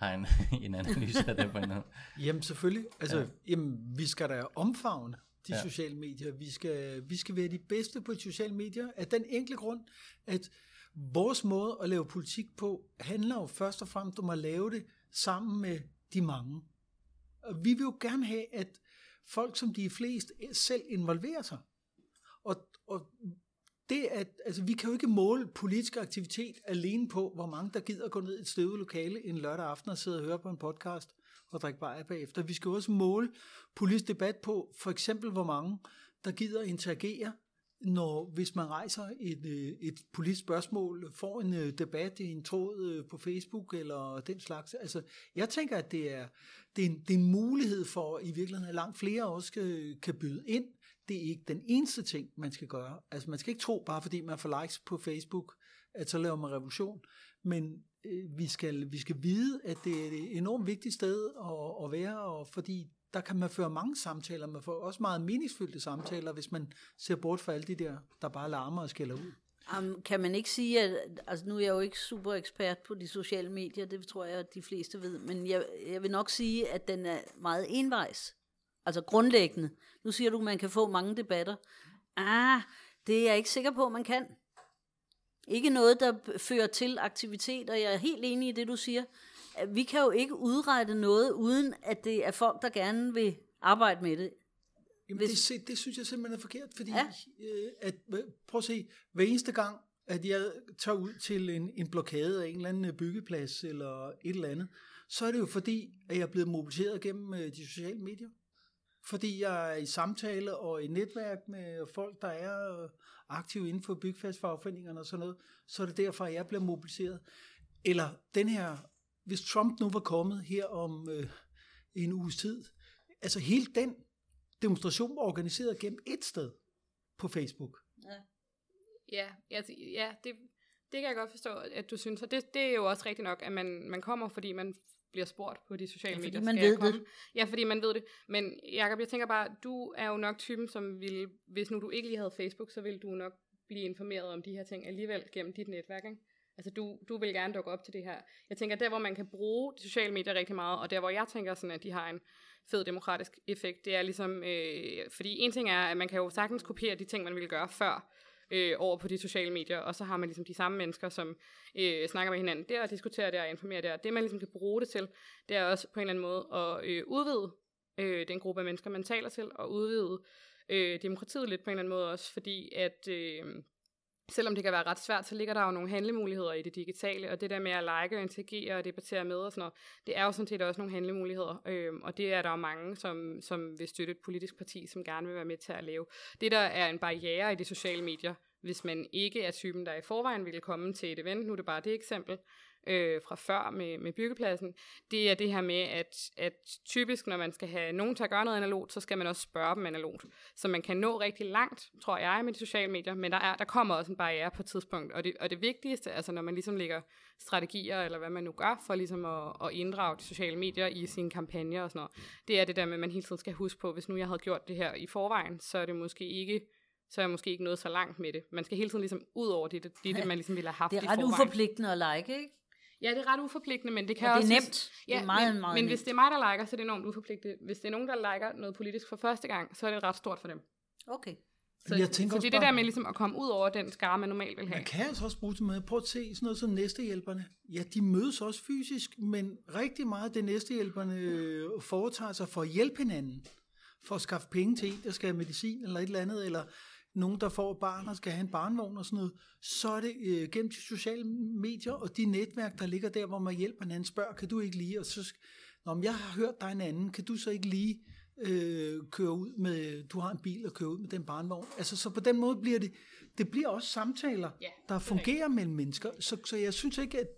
har en, en analyse af det på en Jamen selvfølgelig. Altså, ja. jamen, vi skal da omfavne de ja. sociale medier. Vi skal, vi skal være de bedste på de sociale medier af den enkle grund, at vores måde at lave politik på handler jo først og fremmest om at lave det sammen med de mange. Og vi vil jo gerne have, at folk, som de flest, selv involverer sig. Og, og det at, altså vi kan jo ikke måle politisk aktivitet alene på, hvor mange der gider gå ned i et støvet lokale en lørdag aften og sidde og høre på en podcast og drikke bajer bagefter. Vi skal også måle politisk debat på, for eksempel hvor mange der gider interagere, når hvis man rejser et, øh, et politisk spørgsmål, får en øh, debat i en tråd øh, på Facebook eller den slags. Altså, jeg tænker, at det er, det er, en, det er en mulighed for i virkeligheden, at langt flere også kan, kan byde ind det er ikke den eneste ting, man skal gøre. Altså man skal ikke tro, bare fordi man får likes på Facebook, at så laver man revolution. Men øh, vi, skal, vi skal vide, at det er et enormt vigtigt sted at, at være, og fordi der kan man føre mange samtaler, man får også meget meningsfyldte samtaler, hvis man ser bort fra alle de der, der bare larmer og skælder ud. Um, kan man ikke sige, at altså nu er jeg jo ikke super ekspert på de sociale medier, det tror jeg, at de fleste ved, men jeg, jeg vil nok sige, at den er meget envejs. Altså grundlæggende. Nu siger du, at man kan få mange debatter. Ah, det er jeg ikke sikker på, man kan. Ikke noget, der fører til aktivitet, og jeg er helt enig i det, du siger. Vi kan jo ikke udrette noget, uden at det er folk, der gerne vil arbejde med det. Jamen, Hvis... det, det synes jeg simpelthen er forkert, fordi ja. øh, at, prøv at se, hver eneste gang, at jeg tager ud til en, en blokade af en eller anden byggeplads eller et eller andet, så er det jo fordi, at jeg er blevet mobiliseret gennem øh, de sociale medier fordi jeg er i samtale og i netværk med folk, der er øh, aktive inden for byggefagsfagforeningerne og sådan noget, så er det derfor, at jeg bliver mobiliseret. Eller den her, hvis Trump nu var kommet her om øh, en uges tid, altså hele den demonstration var organiseret gennem et sted på Facebook. Ja, ja, ja det, det kan jeg godt forstå, at du synes. Og det, det er jo også rigtigt nok, at man, man kommer, fordi man bliver spurgt på de sociale ja, medier. man ved det. Ja, fordi man ved det. Men Jacob, jeg tænker bare, du er jo nok typen, som ville, hvis nu du ikke lige havde Facebook, så ville du nok blive informeret om de her ting alligevel gennem dit netværk, ikke? Altså du, du vil gerne dukke op til det her. Jeg tænker, der hvor man kan bruge de sociale medier rigtig meget, og der hvor jeg tænker sådan, at de har en fed demokratisk effekt, det er ligesom, øh, fordi en ting er, at man kan jo sagtens kopiere de ting, man ville gøre før, øh, over på de sociale medier, og så har man ligesom de samme mennesker, som øh, snakker med hinanden der, og diskuterer der, og informerer der. Det man ligesom kan bruge det til, det er også på en eller anden måde at øh, udvide øh, den gruppe af mennesker, man taler til, og udvide øh, demokratiet lidt på en eller anden måde også, fordi at... Øh, selvom det kan være ret svært, så ligger der jo nogle handlemuligheder i det digitale, og det der med at like og interagere og debattere med og sådan noget, det er jo sådan set også nogle handlemuligheder, øhm, og det er der jo mange, som, som vil støtte et politisk parti, som gerne vil være med til at lave. Det der er en barriere i de sociale medier, hvis man ikke er typen, der i forvejen ville komme til et event, nu er det bare det eksempel, øh, fra før med, med byggepladsen, det er det her med, at, at typisk, når man skal have nogen til at gøre noget analogt, så skal man også spørge dem analogt. Så man kan nå rigtig langt, tror jeg, med de sociale medier, men der, er, der kommer også en barriere på et tidspunkt. Og det, og det vigtigste, altså når man ligesom lægger strategier, eller hvad man nu gør, for ligesom at, at inddrage de sociale medier i sine kampagner og sådan noget, det er det der med, at man hele tiden skal huske på, hvis nu jeg havde gjort det her i forvejen, så er det måske ikke så er jeg måske ikke nået så langt med det. Man skal hele tiden ligesom ud over det, det, det, det man ligesom ville have haft i forvejen. Det er ret uforpligtende at like, ikke? Ja, det er ret uforpligtende, men det kan og også... det er nemt. Ja, det er meget, men, meget Men nemt. hvis det er mig, der liker, så er det enormt uforpligtende. Hvis det er nogen, der liker noget politisk for første gang, så er det ret stort for dem. Okay. Så, jeg tænker så det er det der med ligesom at komme ud over den skare, man normalt vil have. Man kan altså også bruge det med. Prøv at se sådan noget som næstehjælperne. Ja, de mødes også fysisk, men rigtig meget det næstehjælperne øh, foretager sig for at hjælpe hinanden. For at skaffe penge til en, der skal have medicin eller et eller andet, eller nogen, der får barn og skal have en barnvogn og sådan noget, så er det øh, gennem de sociale medier og de netværk, der ligger der, hvor man hjælper hinanden, spørger, kan du ikke lige, og så, Nå, men jeg har hørt dig en anden, kan du så ikke lige øh, køre ud med, du har en bil og køre ud med den barnvogn. Altså, så på den måde bliver det, det bliver også samtaler, ja, der fungerer mellem mennesker, så, så jeg synes ikke, at,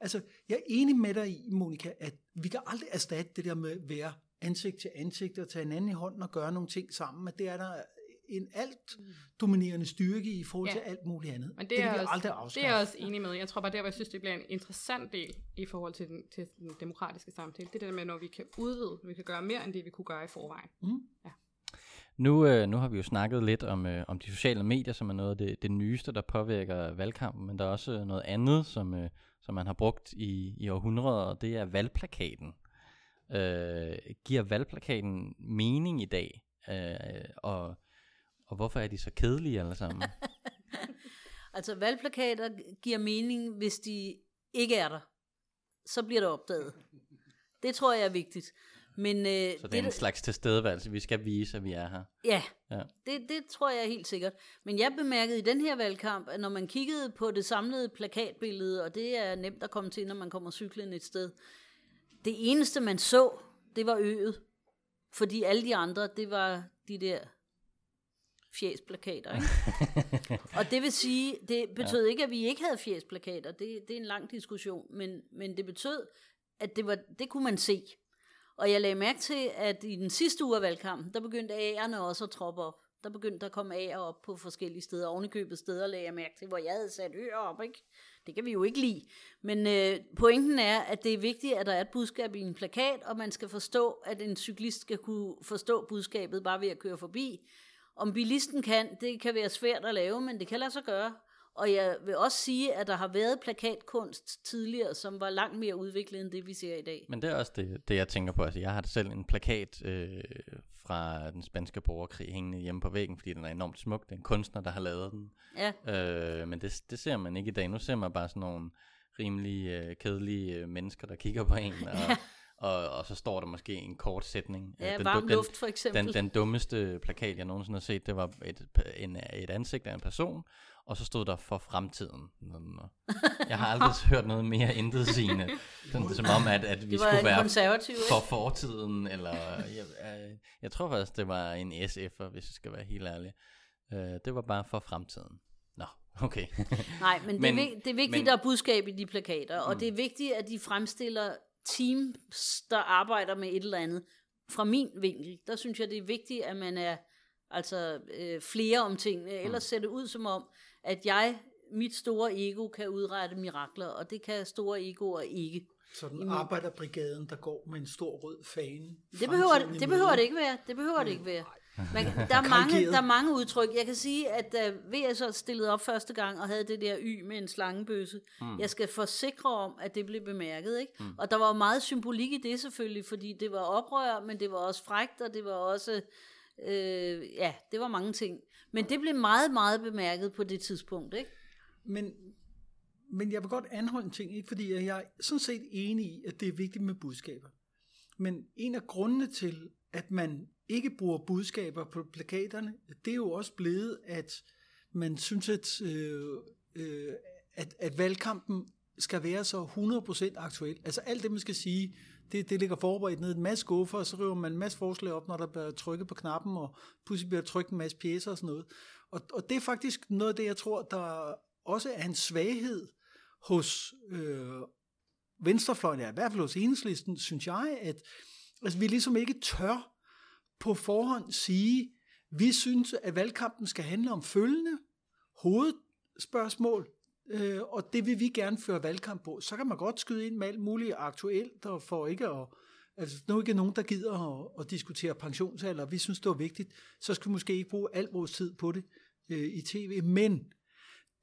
altså, jeg er enig med dig i, Monika, at vi kan aldrig erstatte det der med at være ansigt til ansigt og tage hinanden i hånden og gøre nogle ting sammen, at det er der en alt dominerende styrke i forhold til ja. alt muligt andet. Men det, det er, også, aldrig afskaffe. det er jeg også enig med. Jeg tror bare, der hvor jeg synes, det bliver en interessant del i forhold til den, til den demokratiske samtale, det er det der med, når vi kan udvide, vi kan gøre mere end det, vi kunne gøre i forvejen. Mm. Ja. Nu, øh, nu har vi jo snakket lidt om, øh, om de sociale medier, som er noget af det, det nyeste, der påvirker valgkampen, men der er også noget andet, som, øh, som man har brugt i, i århundreder, og det er valgplakaten. Øh, giver valgplakaten mening i dag? Øh, og og hvorfor er de så kedelige alle sammen? altså valgplakater giver mening, hvis de ikke er der. Så bliver det opdaget. Det tror jeg er vigtigt. Men, øh, så det, det er en slags tilstedeværelse, vi skal vise, at vi er her. Ja, ja. Det, det tror jeg helt sikkert. Men jeg bemærkede i den her valgkamp, at når man kiggede på det samlede plakatbillede, og det er nemt at komme til, når man kommer cyklen et sted, det eneste man så, det var øget. Fordi alle de andre, det var de der fjesplakater. Ikke? og det vil sige, det betød ja. ikke, at vi ikke havde fjesplakater. Det, det er en lang diskussion, men, men det betød, at det, var, det kunne man se. Og jeg lagde mærke til, at i den sidste uge af valgkampen, der begyndte A'erne også at troppe op. Der begyndte der at komme A'er op på forskellige steder. Ovenikøbet steder lagde jeg mærke til, hvor jeg havde sat øer op. Ikke? Det kan vi jo ikke lide. Men øh, pointen er, at det er vigtigt, at der er et budskab i en plakat, og man skal forstå, at en cyklist skal kunne forstå budskabet bare ved at køre forbi. Om bilisten kan, det kan være svært at lave, men det kan lade sig gøre. Og jeg vil også sige, at der har været plakatkunst tidligere, som var langt mere udviklet end det, vi ser i dag. Men det er også det, det jeg tænker på. Altså, jeg har selv en plakat øh, fra den spanske borgerkrig hængende hjemme på væggen, fordi den er enormt smuk. Det er en kunstner, der har lavet den. Ja. Øh, men det, det ser man ikke i dag. Nu ser man bare sådan nogle rimelig øh, kedelige øh, mennesker, der kigger på en. Og, og, og så står der måske en kort sætning. Ja, den, varm luft for eksempel. Den, den dummeste plakat, jeg nogensinde har set, det var et, en, et ansigt af en person, og så stod der for fremtiden. Jeg har aldrig hørt noget mere intetsigende. Sådan, som om, at, at vi skulle være for fortiden. Eller, jeg, jeg, jeg tror faktisk, det var en SF'er, hvis jeg skal være helt ærlig. Uh, det var bare for fremtiden. Nå, okay. Nej, men, men det, er, det er vigtigt, men, der er budskab i de plakater, og mm. det er vigtigt, at de fremstiller teams, der arbejder med et eller andet, fra min vinkel, der synes jeg, det er vigtigt, at man er altså øh, flere om tingene. Ellers mm. ser det ud som om, at jeg, mit store ego, kan udrette mirakler, og det kan store egoer ikke. Sådan arbejderbrigaden, der går med en stor rød fane. Det behøver det, det behøver det ikke være. Det behøver det ikke være. Man, der, er mange, der er mange udtryk. Jeg kan sige, at da VS så stillede op første gang og havde det der y med en slangebøsse, mm. jeg skal forsikre om, at det blev bemærket. Ikke? Mm. Og der var meget symbolik i det selvfølgelig, fordi det var oprør, men det var også frægt, og det var også, øh, ja, det var mange ting. Men det blev meget, meget bemærket på det tidspunkt. Ikke? Men, men jeg vil godt anholde en ting, ikke? fordi jeg er sådan set enig i, at det er vigtigt med budskaber. Men en af grundene til, at man ikke bruger budskaber på plakaterne, det er jo også blevet, at man synes, at, øh, øh, at, at valgkampen skal være så 100% aktuel. Altså alt det, man skal sige, det, det ligger forberedt ned i en masse skuffer, og så river man en masse forslag op, når der bliver trykket på knappen, og pludselig bliver trykt en masse pjæser og sådan noget. Og, og det er faktisk noget af det, jeg tror, der også er en svaghed hos øh, venstrefløjen, ja, i hvert fald hos enhedslisten, synes jeg, at altså, vi ligesom ikke tør på forhånd sige, vi synes, at valgkampen skal handle om følgende hovedspørgsmål, øh, og det vil vi gerne føre valgkamp på. Så kan man godt skyde ind med alt muligt aktuelt, og for ikke at Altså, nu er ikke nogen, der gider at, at diskutere pensionsalder. Vi synes, det er vigtigt. Så skal vi måske ikke bruge al vores tid på det øh, i tv. Men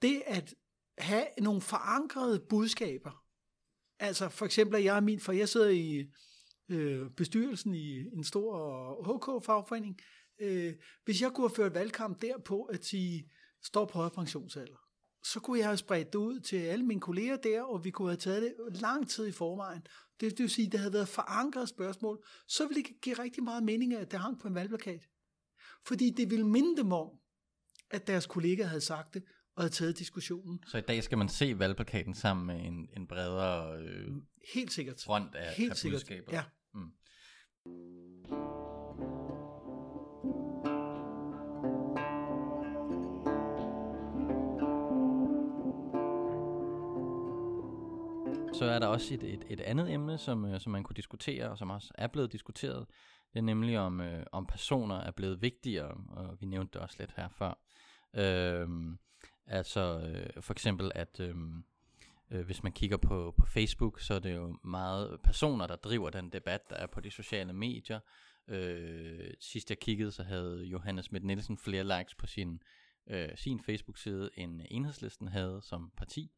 det at have nogle forankrede budskaber, altså for eksempel, at jeg er min, for jeg sidder i øh, bestyrelsen i en stor HK-fagforening, øh, hvis jeg kunne have ført valgkamp derpå, at sige, står på højere pensionsalder, så kunne jeg have spredt det ud til alle mine kolleger der, og vi kunne have taget det lang tid i forvejen. Det, det vil sige, at det havde været forankret spørgsmål, så ville det give rigtig meget mening, at det hang på en valgplakat. Fordi det ville minde dem om, at deres kollegaer havde sagt det, og havde taget diskussionen. Så i dag skal man se valgplakaten sammen med en, en bredere øh, Helt sikkert. front af, Helt af sikkert. budskaber? Ja. Så er der også et, et, et andet emne, som, øh, som man kunne diskutere, og som også er blevet diskuteret. Det er nemlig om, øh, om personer er blevet vigtigere, og vi nævnte det også lidt her før. Øh, altså øh, for eksempel, at øh, øh, hvis man kigger på, på Facebook, så er det jo meget personer, der driver den debat, der er på de sociale medier. Øh, sidst jeg kiggede, så havde Johannes Schmidt Nielsen flere likes på sin, øh, sin Facebook-side, end Enhedslisten havde som parti.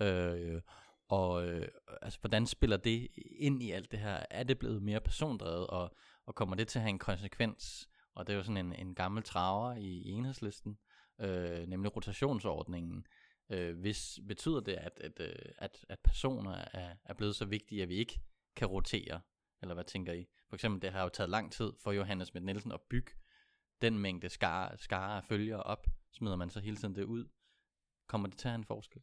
Øh, og øh, altså, hvordan spiller det ind i alt det her? Er det blevet mere persondrevet, og, og kommer det til at have en konsekvens? Og det er jo sådan en, en gammel traver i, i enhedslisten, øh, nemlig rotationsordningen. Øh, Øh, hvis betyder det, at, at, øh, at, at personer er, er blevet så vigtige, at vi ikke kan rotere? Eller hvad tænker I? For eksempel, det har jo taget lang tid for Johannes Mette Nielsen at bygge den mængde skare, skare af følgere op. Smider man så hele tiden det ud? Kommer det til at have en forskel?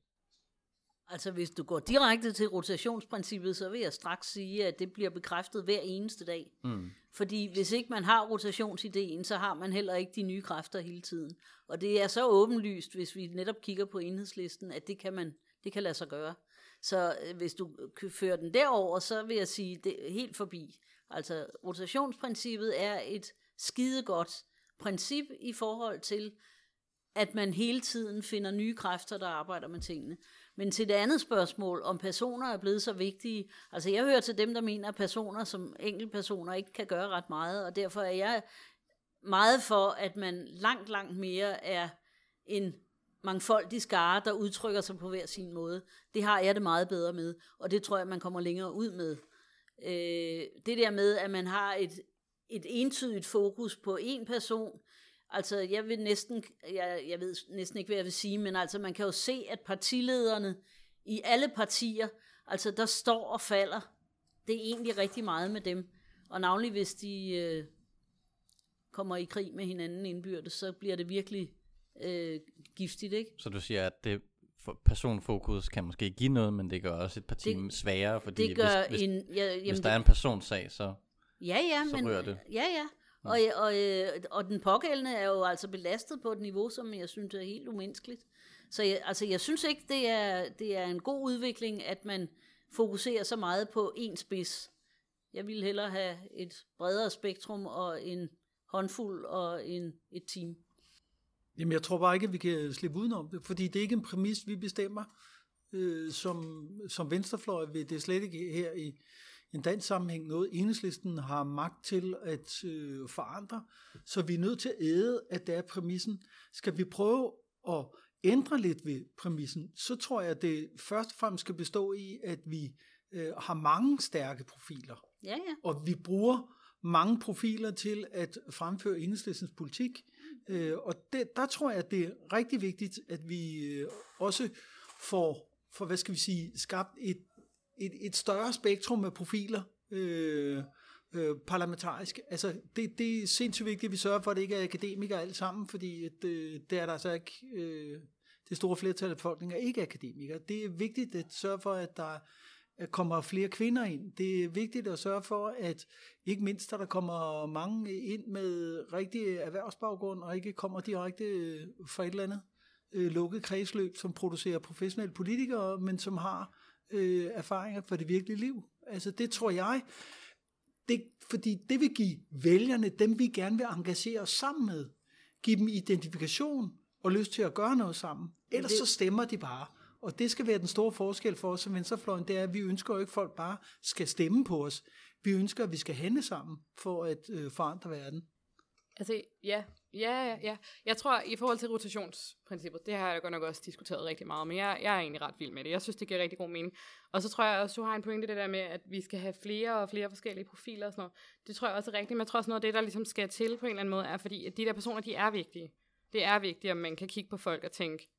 Altså hvis du går direkte til rotationsprincippet, så vil jeg straks sige, at det bliver bekræftet hver eneste dag. Mm. Fordi hvis ikke man har rotationsideen, så har man heller ikke de nye kræfter hele tiden. Og det er så åbenlyst, hvis vi netop kigger på enhedslisten, at det kan man det kan lade sig gøre. Så øh, hvis du fører den derover, så vil jeg sige, det er helt forbi. Altså rotationsprincippet er et skidegodt princip i forhold til, at man hele tiden finder nye kræfter, der arbejder med tingene. Men til det andet spørgsmål, om personer er blevet så vigtige, altså jeg hører til dem, der mener, at personer som enkeltpersoner ikke kan gøre ret meget, og derfor er jeg meget for, at man langt, langt mere er en mangfoldig skare, der udtrykker sig på hver sin måde. Det har jeg det meget bedre med, og det tror jeg, man kommer længere ud med. Øh, det der med, at man har et, et entydigt fokus på en person, Altså, jeg vil næsten, jeg, jeg ved næsten ikke, hvad jeg vil sige, men altså, man kan jo se, at partilederne i alle partier, altså, der står og falder. Det er egentlig rigtig meget med dem. Og navnlig hvis de øh, kommer i krig med hinanden indbyrdes, så bliver det virkelig øh, giftigt, ikke? Så du siger, at det personfokus kan måske give noget, men det gør også et parti det, sværere, fordi det gør hvis, hvis, en, ja, jamen, hvis der er en personsag, så, ja, ja, så men, rører det. Ja, ja. Og, øh, og, øh, og den pågældende er jo altså belastet på et niveau, som jeg synes er helt umenneskeligt. Så jeg, altså, jeg synes ikke, det er, det er en god udvikling, at man fokuserer så meget på én spids. Jeg ville hellere have et bredere spektrum og en håndfuld og en, et team. Jamen, jeg tror bare ikke, at vi kan slippe udenom det, fordi det er ikke en præmis, vi bestemmer øh, som, som venstrefløj Det det slet ikke her i en dansk sammenhæng noget, enhedslisten har magt til at øh, forandre, så vi er nødt til at æde, at det er præmissen. Skal vi prøve at ændre lidt ved præmissen, så tror jeg, at det først og fremmest skal bestå i, at vi øh, har mange stærke profiler. Ja, ja. Og vi bruger mange profiler til at fremføre enhedslistens politik. Øh, og det, der tror jeg, at det er rigtig vigtigt, at vi øh, også får, for, hvad skal vi sige, skabt et, et, et større spektrum af profiler øh, øh, parlamentarisk. Altså, det, det er sindssygt vigtigt, at vi sørger for, at det ikke er akademikere alt sammen, fordi at, øh, det er der altså ikke... Øh, det store flertal af befolkningen er ikke akademikere. Det er vigtigt at sørge for, at der kommer flere kvinder ind. Det er vigtigt at sørge for, at ikke mindst, at der kommer mange ind med rigtig erhvervsbaggrund, og ikke kommer direkte øh, fra et eller andet øh, lukket kredsløb, som producerer professionelle politikere, men som har øh, erfaringer fra det virkelige liv. Altså det tror jeg, det, fordi det vil give vælgerne, dem vi gerne vil engagere os sammen med, give dem identifikation og lyst til at gøre noget sammen. Ellers det... så stemmer de bare. Og det skal være den store forskel for os som venstrefløjen, det er, at vi ønsker jo ikke, at folk bare skal stemme på os. Vi ønsker, at vi skal handle sammen for at øh, forandre verden. Altså, ja, ja, ja. Jeg tror, i forhold til rotationsprincippet, det har jeg godt nok også diskuteret rigtig meget, men jeg, jeg er egentlig ret vild med det. Jeg synes, det giver rigtig god mening. Og så tror jeg også, du har en pointe det der med, at vi skal have flere og flere forskellige profiler og sådan noget. Det tror jeg også er rigtigt, men jeg tror også noget af det, der ligesom skal til på en eller anden måde, er fordi, at de der personer, de er vigtige. Det er vigtigt, at man kan kigge på folk og tænke,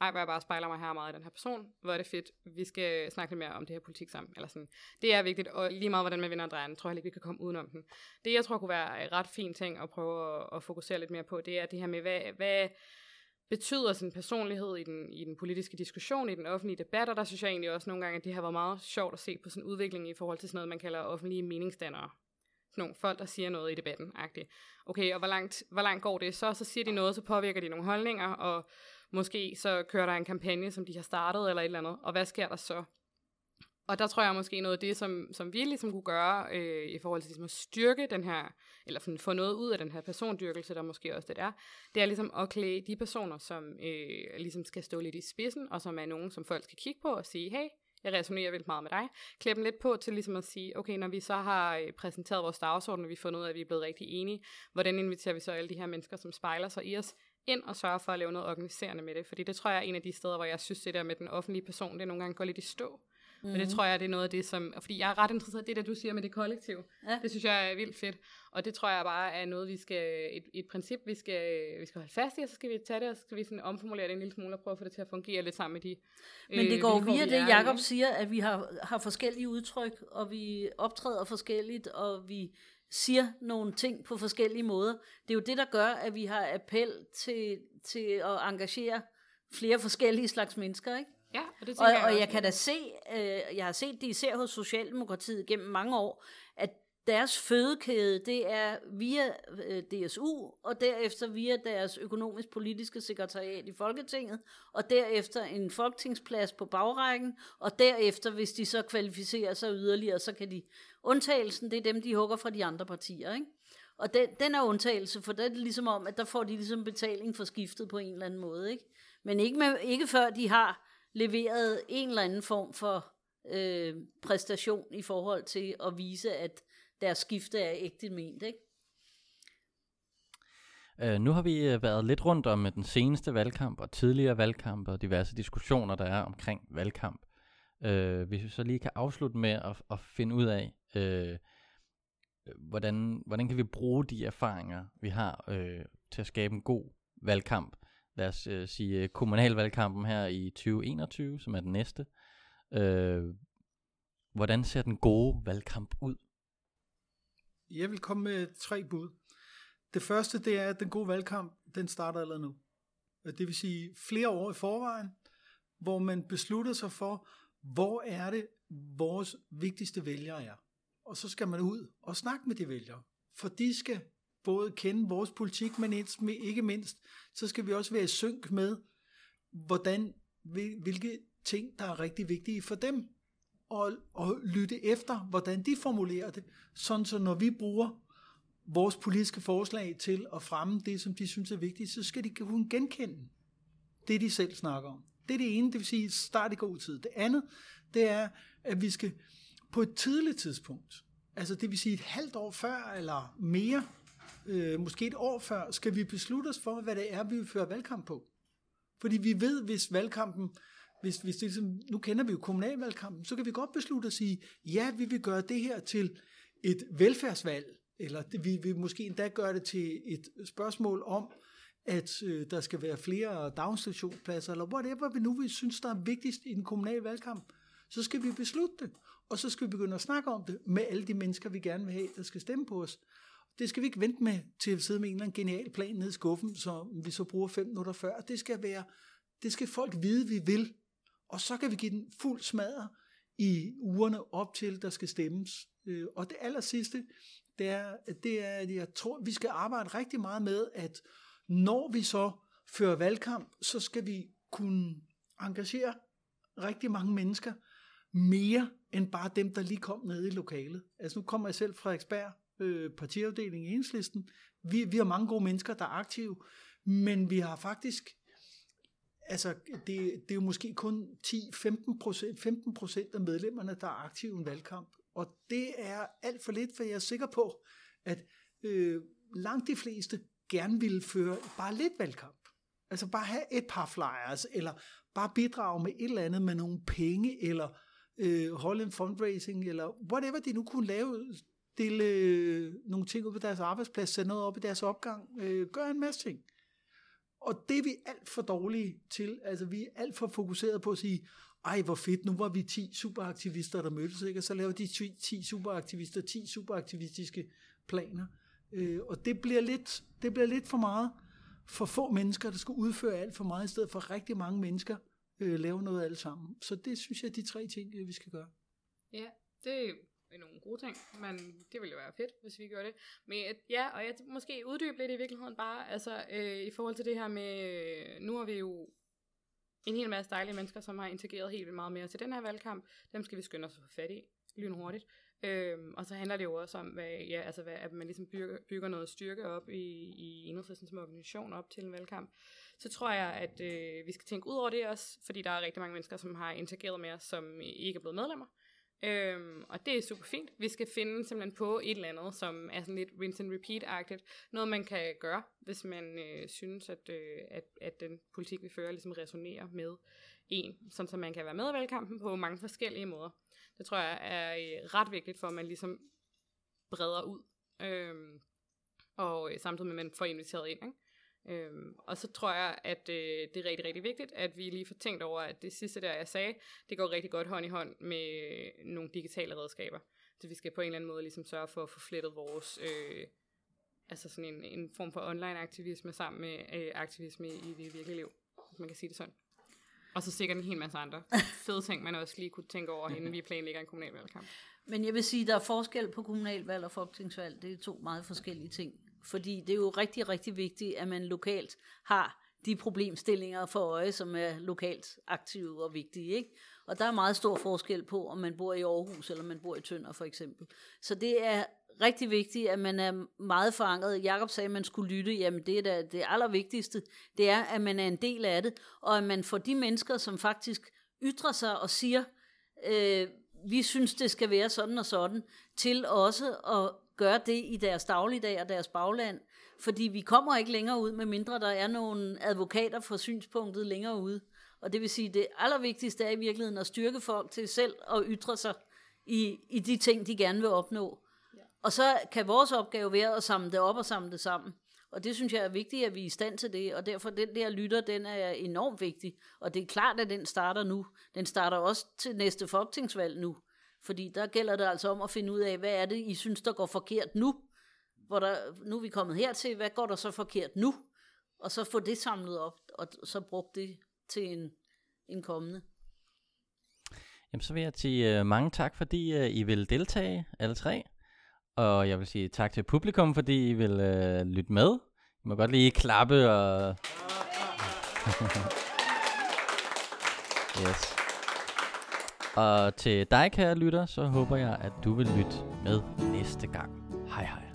ej, hvor jeg bare spejler mig her meget i den her person, hvor er det fedt, vi skal snakke lidt mere om det her politik sammen, eller sådan. Det er vigtigt, og lige meget hvordan man vinder og drejer den, tror jeg ikke, vi kan komme udenom den. Det, jeg tror kunne være en ret fin ting at prøve at, at fokusere lidt mere på, det er det her med, hvad, hvad betyder sin personlighed i den, i den politiske diskussion, i den offentlige debat, og der synes jeg egentlig også nogle gange, at det har været meget sjovt at se på sådan udvikling i forhold til sådan noget, man kalder offentlige meningsdannere nogle folk, der siger noget i debatten. -agtigt. Okay, og hvor langt, hvor langt går det så? Så siger de noget, så påvirker de nogle holdninger, og Måske så kører der en kampagne, som de har startet eller et eller andet, og hvad sker der så? Og der tror jeg måske noget af det, som, som vi ligesom kunne gøre øh, i forhold til ligesom at styrke den her, eller få noget ud af den her persondyrkelse, der måske også det er, det er ligesom at klæde de personer, som øh, ligesom skal stå lidt i spidsen, og som er nogen, som folk skal kigge på og sige, hey, jeg resonerer vildt meget med dig. Klæde dem lidt på til ligesom at sige, okay, når vi så har øh, præsenteret vores dagsorden, og vi har fundet ud af, at vi er blevet rigtig enige, hvordan inviterer vi så alle de her mennesker, som spejler sig i os, ind og sørge for at lave noget organiserende med det. Fordi det tror jeg er en af de steder, hvor jeg synes, det der med den offentlige person, det nogle gange går lidt i stå. Mm. Men det mhm. tror jeg, det er noget af det, som... Fordi jeg er ret interesseret i det, der du siger med det kollektiv. Ja. Det synes jeg er vildt fedt. Og det tror jeg bare er noget, vi skal... Et, et princip, vi skal, vi skal holde fast i, og så skal vi tage det, og så skal vi sådan omformulere det en lille smule, og prøve at få det til at fungere lidt sammen med de Men det øh, går vilkår, via det, Jacob siger, at vi har, har forskellige udtryk, og vi optræder forskelligt, og vi siger nogle ting på forskellige måder. Det er jo det, der gør, at vi har appel til, til at engagere flere forskellige slags mennesker, ikke? Ja, og det og, jeg, og jeg kan da se, øh, jeg har set det især hos Socialdemokratiet gennem mange år, at deres fødekæde, det er via øh, DSU, og derefter via deres økonomisk-politiske sekretariat i Folketinget, og derefter en folketingsplads på bagrækken, og derefter, hvis de så kvalificerer sig yderligere, så kan de... Undtagelsen, det er dem, de hugger fra de andre partier, ikke? Og den, den er undtagelse, for det er ligesom om, at der får de ligesom betaling for skiftet på en eller anden måde, ikke? Men ikke, med, ikke før de har leveret en eller anden form for øh, præstation i forhold til at vise, at deres skifte er ægte ment, ikke? Uh, nu har vi uh, været lidt rundt om uh, den seneste valgkamp og tidligere valgkamp og diverse diskussioner, der er omkring valgkamp. Uh, hvis vi så lige kan afslutte med at, at finde ud af, Øh, øh, hvordan, hvordan kan vi bruge de erfaringer, vi har øh, til at skabe en god valgkamp. Lad os øh, sige øh, kommunalvalgkampen her i 2021, som er den næste. Øh, hvordan ser den gode valgkamp ud? Jeg vil komme med tre bud. Det første, det er, at den gode valgkamp, den starter allerede nu. Det vil sige flere år i forvejen, hvor man beslutter sig for, hvor er det, vores vigtigste vælgere er. Og så skal man ud og snakke med de vælgere. For de skal både kende vores politik, men ikke mindst, så skal vi også være i synk med, hvordan, hvilke ting, der er rigtig vigtige for dem. og, og lytte efter, hvordan de formulerer det, sådan så når vi bruger vores politiske forslag til at fremme det, som de synes er vigtigt, så skal de kunne genkende det, de selv snakker om. Det er det ene, det vil sige start i god tid. Det andet, det er, at vi skal på et tidligt tidspunkt, altså det vil sige et halvt år før eller mere, øh, måske et år før, skal vi beslutte os for, hvad det er, vi vil føre valgkamp på. Fordi vi ved, hvis valgkampen, hvis, hvis det ligesom, nu kender vi jo kommunalvalgkampen, så kan vi godt beslutte at sige, ja, vi vil gøre det her til et velfærdsvalg, eller det, vi vil måske endda gøre det til et spørgsmål om, at øh, der skal være flere daginstitutionspladser, eller whatever vi nu vi synes, der er vigtigst i en kommunale valgkamp, så skal vi beslutte det, og så skal vi begynde at snakke om det med alle de mennesker, vi gerne vil have, der skal stemme på os. Det skal vi ikke vente med til at sidde med en eller anden genial plan nede i skuffen, som vi så bruger fem minutter før. Det skal være, det skal folk vide, vi vil. Og så kan vi give den fuld smadre i ugerne op til, der skal stemmes. Øh, og det aller sidste, det er, det er, at jeg tror, vi skal arbejde rigtig meget med, at når vi så fører valgkamp, så skal vi kunne engagere rigtig mange mennesker mere end bare dem, der lige kom ned i lokalet. Altså nu kommer jeg selv fra Eksberg, øh, partiafdeling i Enslisten. Vi, vi har mange gode mennesker, der er aktive, men vi har faktisk, altså det, det er jo måske kun 10-15 procent 15 procent af medlemmerne, der er aktive i en valgkamp. Og det er alt for lidt, for jeg er sikker på, at øh, langt de fleste gerne ville føre bare lidt valgkamp. Altså bare have et par flyers, eller bare bidrage med et eller andet med nogle penge, eller øh, holde en fundraising, eller whatever de nu kunne lave, dele øh, nogle ting ud på deres arbejdsplads, sætte noget op i deres opgang, øh, gøre en masse ting. Og det er vi alt for dårlige til. Altså vi er alt for fokuseret på at sige, ej hvor fedt, nu var vi 10 superaktivister, der mødtes, ikke? og så laver de 10 superaktivister 10 superaktivistiske planer. Øh, og det bliver, lidt, det bliver lidt for meget for få mennesker, der skal udføre alt for meget, i stedet for rigtig mange mennesker øh, lave noget alle sammen. Så det synes jeg er de tre ting, øh, vi skal gøre. Ja, det er nogle gode ting, men det ville jo være fedt, hvis vi gjorde det. Men ja, og jeg måske uddybe lidt i virkeligheden bare, altså øh, i forhold til det her med, øh, nu har vi jo en hel masse dejlige mennesker, som har integreret helt vildt meget mere til den her valgkamp. Dem skal vi skynde os at få fat i lynhurtigt. Øhm, og så handler det jo også om, hvad, ja, altså hvad, at man ligesom bygger, bygger noget styrke op i, i enhedslisten som organisation op til en valgkamp. Så tror jeg, at øh, vi skal tænke ud over det også, fordi der er rigtig mange mennesker, som har interageret med os, som ikke er blevet medlemmer. Øhm, og det er super fint. Vi skal finde simpelthen på et eller andet, som er sådan lidt rinse and repeat-agtigt. Noget, man kan gøre, hvis man øh, synes, at, øh, at, at den politik, vi fører, ligesom resonerer med en, sådan så man kan være med i valgkampen på mange forskellige måder. Det tror jeg er øh, ret vigtigt, for at man ligesom breder ud. Øhm, og øh, samtidig med, at man får inviteret ind. Ikke? Øhm, og så tror jeg, at øh, det er rigtig, rigtig vigtigt, at vi lige får tænkt over, at det sidste der, jeg sagde, det går rigtig godt hånd i hånd med nogle digitale redskaber. Så vi skal på en eller anden måde ligesom sørge for at få flettet vores, øh, altså sådan en, en form for online aktivisme sammen med øh, aktivisme i det virkelige liv, hvis man kan sige det sådan. Og så sikkert en hel masse andre fede ting, man også lige kunne tænke over, inden vi planlægger en kommunalvalgkamp. Men jeg vil sige, der er forskel på kommunalvalg og folketingsvalg. Det er to meget forskellige ting. Fordi det er jo rigtig, rigtig vigtigt, at man lokalt har de problemstillinger for øje, som er lokalt aktive og vigtige. Ikke? Og der er meget stor forskel på, om man bor i Aarhus eller man bor i Tønder for eksempel. Så det er rigtig vigtigt, at man er meget forankret. Jakob sagde, at man skulle lytte. Jamen det er da det allervigtigste. Det er, at man er en del af det, og at man får de mennesker, som faktisk ytrer sig og siger, øh, vi synes, det skal være sådan og sådan, til også at gøre det i deres dagligdag og deres bagland. Fordi vi kommer ikke længere ud, med mindre der er nogle advokater for synspunktet længere ude. Og det vil sige, det allervigtigste er i virkeligheden at styrke folk til selv at ytre sig i, i de ting, de gerne vil opnå. Ja. Og så kan vores opgave være at samle det op og samle det sammen. Og det synes jeg er vigtigt, at vi er i stand til det, og derfor den der lytter, den er enormt vigtig. Og det er klart, at den starter nu. Den starter også til næste folketingsvalg nu. Fordi der gælder det altså om at finde ud af, hvad er det, I synes, der går forkert nu? Hvor der, nu er vi kommet hertil, hvad går der så forkert nu? Og så få det samlet op, og så brugt det til en, en kommende. Jamen, så vil jeg sige uh, mange tak, fordi uh, I vil deltage, alle tre. Og jeg vil sige tak til publikum, fordi I vil uh, lytte med. I må godt lige klappe og... yes. Og til dig, kære lytter, så håber jeg, at du vil lytte med næste gang. Hej hej.